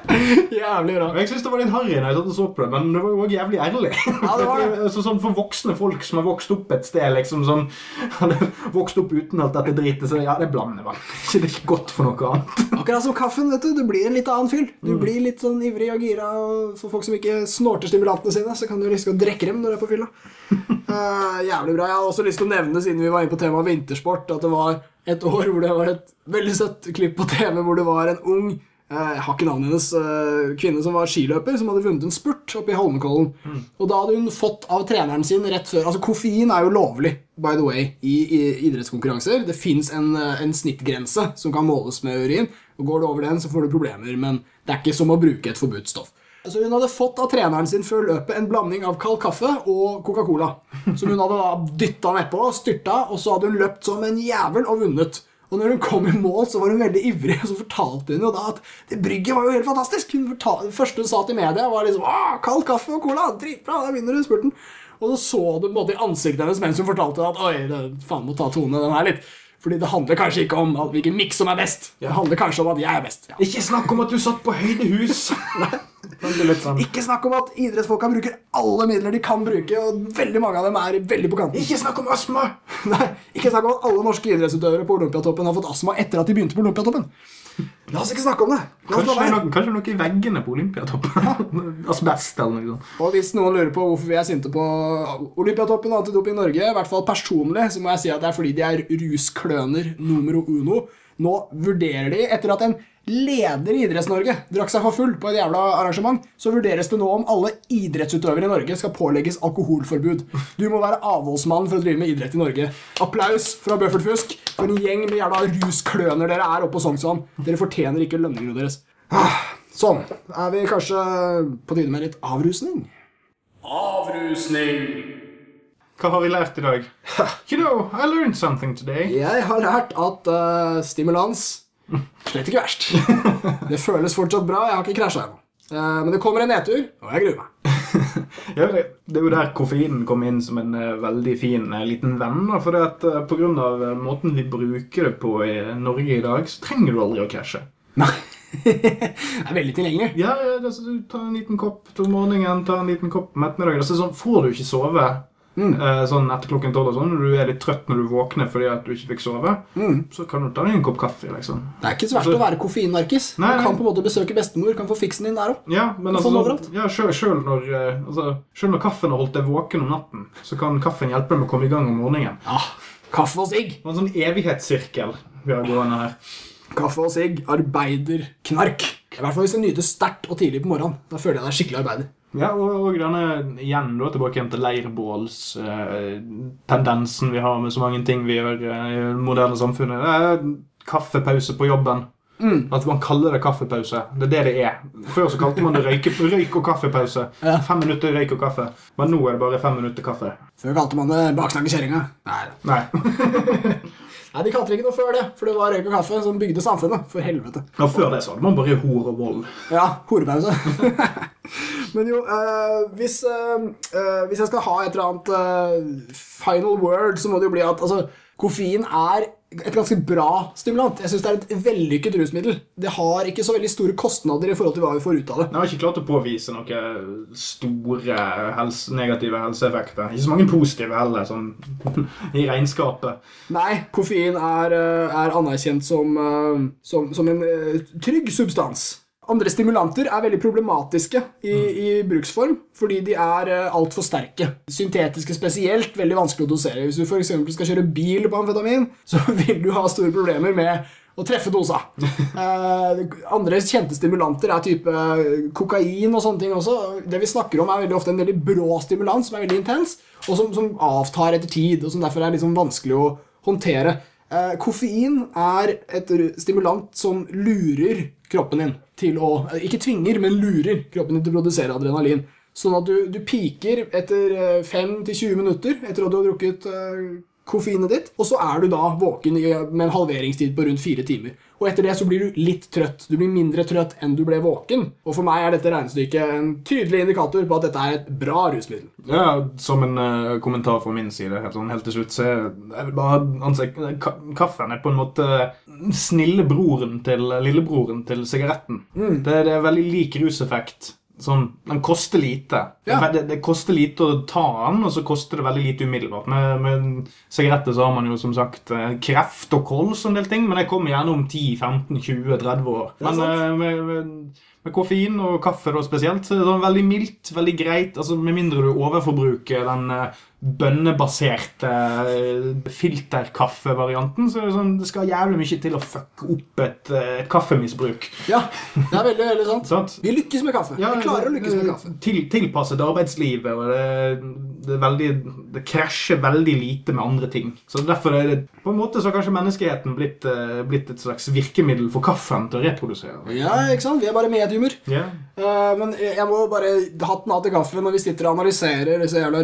Jævlig bra. Jeg synes det var litt harry når jeg satt og så på det, men det var jo også jævlig ærlig. Ja, det var det. Så, sånn For voksne folk som har vokst opp et sted, liksom sånn Hadde vokst opp uten alt dette dritet, så ja, det er blandevann. Ikke det er ikke godt for noe annet. Akkurat som kaffen, vet du. Du blir en litt annen fyll. Du blir litt sånn ivrig og gira. Og for folk som ikke snorter stimulantene sine, så kan du liksom drikke dem når du er på fylla. Uh, jævlig bra. Jeg har også lyst til å nevne, siden vi var inne på temaet vintersport, at det var et år hvor det var et veldig søtt klipp på TV hvor det var en ung jeg har ikke navnet hennes, eh, kvinne som var skiløper, som hadde vunnet en spurt oppe i Holmenkollen. Og da hadde hun fått av treneren sin rett før Altså, koffein er jo lovlig, by the way, i, i idrettskonkurranser. Det fins en, eh, en snittgrense som kan måles med urin. Og Går du over den, så får du problemer, men det er ikke som å bruke et forbudt stoff. Så Hun hadde fått av treneren sin før løpet en blanding av kald kaffe og Coca-Cola. Som hun hadde da dytta nedpå, styrta, og så hadde hun løpt som en jævel og vunnet. Og når hun kom i mål, så var hun veldig ivrig, og så fortalte hun jo da at det brygget var jo helt fantastisk. Hun fortalte, det første hun sa til media, var liksom Åh, kald kaffe og cola, dritbra, da vinner du spurten. Og så så du måte i ansiktet hennes mens hun fortalte at oi, det, faen må ta tone den her litt. Fordi det handler kanskje ikke om hvilken miks som er best. Det handler kanskje om at jeg er best. Ja. Ikke snakk om at du satt på høydehus! hus. sånn Ikke snakk om at idrettsfolka bruker alle midler de kan bruke, og veldig mange av dem er veldig på kanten. Ikke snakk om astma! Nei, ikke snakk om at alle norske idrettsutøvere på Olympiatoppen har fått astma etter at de begynte på Olympiatoppen. La oss ikke snakke om det. Kanskje det er kanskje noe i veggene på Olympiatoppen? Asbest eller noe sånt. Og hvis noen lurer på hvorfor vi er sinte på Olympiatoppen og Antidoping Norge, i hvert fall personlig, så må jeg si at det er fordi de er ruskløner numero uno. Nå vurderer de, etter at en leder i Idretts-Norge drakk seg for full på et jævla arrangement, så vurderes det nå om alle idrettsutøvere i Norge skal pålegges alkoholforbud. Du må være avholdsmann for å drive med idrett i Norge. Applaus fra Bøffert Fusk for en gjeng med jævla ruskløner dere er oppe på Sognsvann. Dere fortjener ikke lønningene deres. Ah, Sånn. Er vi kanskje på tide med litt avrusning? Avrusning! Hva har vi lært i dag? You know, I learned something today. Jeg har lært at uh, stimulans slett ikke verst. Det føles fortsatt bra. Jeg har ikke krasja ennå. Eh, men det kommer en nedtur, og jeg gruer meg. Ja, det, er jo der koffeinen kom inn som en eh, veldig fin eh, liten venn. For det at, pga. på grunn av måten vi bruker det på i Norge i dag, så trenger du aldri å krasje. Nei. det er veldig tilgjengelig. Ja, ja det, du tar en liten kopp til morgenen, tar en liten kopp om ettermiddagen. Så sånn, får du ikke sove eh, sånn etter klokken tolv og sånn, når du er litt trøtt når du våkner fordi at du ikke fikk sove, så kan du ta deg en kopp kaffe, liksom. Det er ikke så verst å være koffeinmarkis. Du kan på en måte besøke bestemor, kan få fiksen din der òg. Ja, men altså, sånn, ja, selv, selv, når, eh, altså, selv når kaffen har holdt deg våken om natten, så kan kaffen hjelpe deg med å komme i gang om morgenen. Ja, kaffe og sigg. En sånn evighetssirkel. vi har gående her. Kaffe og sigg, arbeiderknark. I hvert fall hvis du nyter sterkt og tidlig på morgenen. Da føler jeg deg skikkelig arbeider. Ja, og, og denne igjen da, tilbake igjen til leirbålstendensen vi har med så mange ting vi gjør eh, i det moderne samfunnet. Det er kaffepause på jobben. At man kaller det kaffepause. Det er det det er. Før så kalte man det røyke, røyk og kaffepause. Ja. Fem minutter røyk og kaffe. Men nå er det bare fem minutter kaffe. Før kalte man det baksnakke kjerringa. Nei, Nei. Nei, de kalte ikke noe før det, for det var røyk og kaffe som bygde samfunnet. For helvete. Ja, før det så hadde man bare hor og vold. Ja, horepause. Men jo, øh, hvis, øh, hvis jeg skal ha et eller annet øh, final word, så må det jo bli at altså, koffein er et ganske bra stimulant. Jeg synes det er et vellykket rusmiddel. Det har ikke så veldig store kostnader i forhold til hva vi får ut av det. Jeg har ikke klart å påvise noen store helse, negative helseeffekter. Ikke så mange positive heller, sånn i regnskapet. Nei, koffein er, eh, er anerkjent som, eh, som, som en eh, trygg substans. Andre stimulanter er veldig problematiske i, i bruksform fordi de er uh, altfor sterke. Syntetiske spesielt, veldig vanskelig å dosere. Hvis du for eksempel skal kjøre bil på amfetamin, så vil du ha store problemer med å treffe dosa. Eh, andre kjente stimulanter er type kokain og sånne ting også. Det vi snakker om, er veldig ofte en veldig brå stimulans som er veldig intens, og som, som avtar etter tid, og som derfor er liksom vanskelig å håndtere. Eh, koffein er et stimulant som lurer kroppen din til å eh, Ikke tvinger, men lurer kroppen din til å produsere adrenalin. Sånn at du, du piker etter eh, 5-20 minutter etter at du har drukket eh, koffeinet ditt, og så er du da våken med en halveringstid på rundt fire timer. Og etter det så blir du litt trøtt. Du blir mindre trøtt enn du ble våken. Og for meg er dette regnestykket en tydelig indikator på at dette er et bra rusmiddel. Ja, Som en uh, kommentar fra min side helt, sånn, helt til slutt, så jeg vil bare anse ka Kaffen er på en måte snillebroren til lillebroren til sigaretten. Det, det er veldig lik ruseffekt. Sånn, Den koster lite. Ja. Det, det koster lite å ta den, og så koster det veldig lite umiddelbart. Med, med sigaretter så har man jo som sagt eh, kreft og kols og en del ting, men det kommer gjerne om 10-15-20-30 år. Men eh, med, med, med koffein og kaffe da spesielt, så er det sånn veldig mildt, veldig greit. altså Med mindre du overforbruker den eh, bønnebaserte eh, filterkaffevarianten, så det sånn det skal jævlig mye til å fucke opp et, eh, et kaffemisbruk. Ja, det er veldig, veldig sant. Sant? Vi lykkes med kaffe. vi klarer å lykkes med kaffe. Til, tilpasset arbeidslivet, og det, det, veldig, det krasjer veldig lite med andre ting. Så Derfor er det på en måte så har kanskje menneskeheten blitt, eh, blitt et slags virkemiddel for kaffen til å reprodusere. Ja, ikke sant? Vi er bare mediumer. Yeah. Uh, men jeg må bare hatten av til kaffen når vi sitter og analyserer disse jævla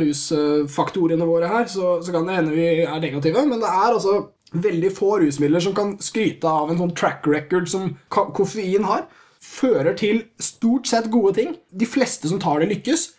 rusfaktorene våre her, så, så kan det hende vi er negative, men det er altså veldig få rusmidler som kan skryte av en sånn track record som koffein har. Fører til stort sett gode ting. De fleste som tar det, lykkes,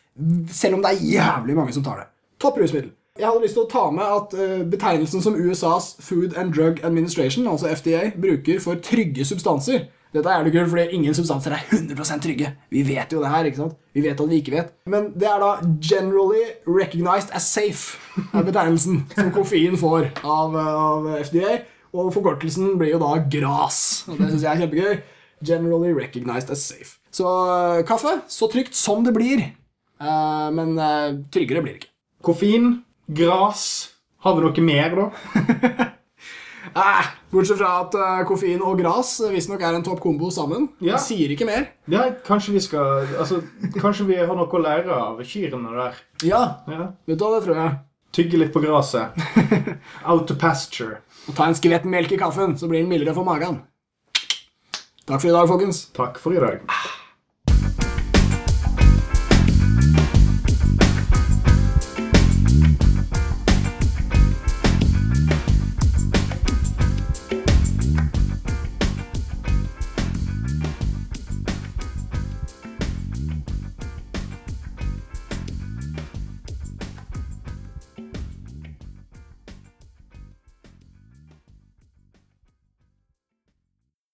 selv om det er jævlig mange som tar det. Topp rusmiddel. Jeg hadde lyst til å ta med at eh, betegnelsen som USAs Food and Drug Administration, altså FDA, bruker for trygge substanser. Dette er jævlig kult, fordi ingen substanser er 100% trygge. Vi vet jo det her, ikke sant? Vi vet at vi ikke vet. Men det er da generally recognized as safe, er betegnelsen som koffein får av, av FDA. Og forkortelsen blir jo da GRAS. Og det syns jeg er kjempegøy. Generally recognized as safe. Så eh, kaffe, så trygt som det blir. Uh, men uh, tryggere blir det ikke. Koffein, gras Har vi noe mer, da? Eh, bortsett fra at uh, koffein og gras eh, visstnok er en topp kombo sammen. Ja. Jeg sier ikke mer. Ja, kanskje vi skal Altså, kanskje vi har noe å lære av kyrne der. Ja, Ja. vet du hva, det tror jeg. Tygge litt på gresset. Out to pasture. Og ta en skvett melk i kaffen, så blir den mildere for magen. Takk for i dag, folkens. Takk for i dag.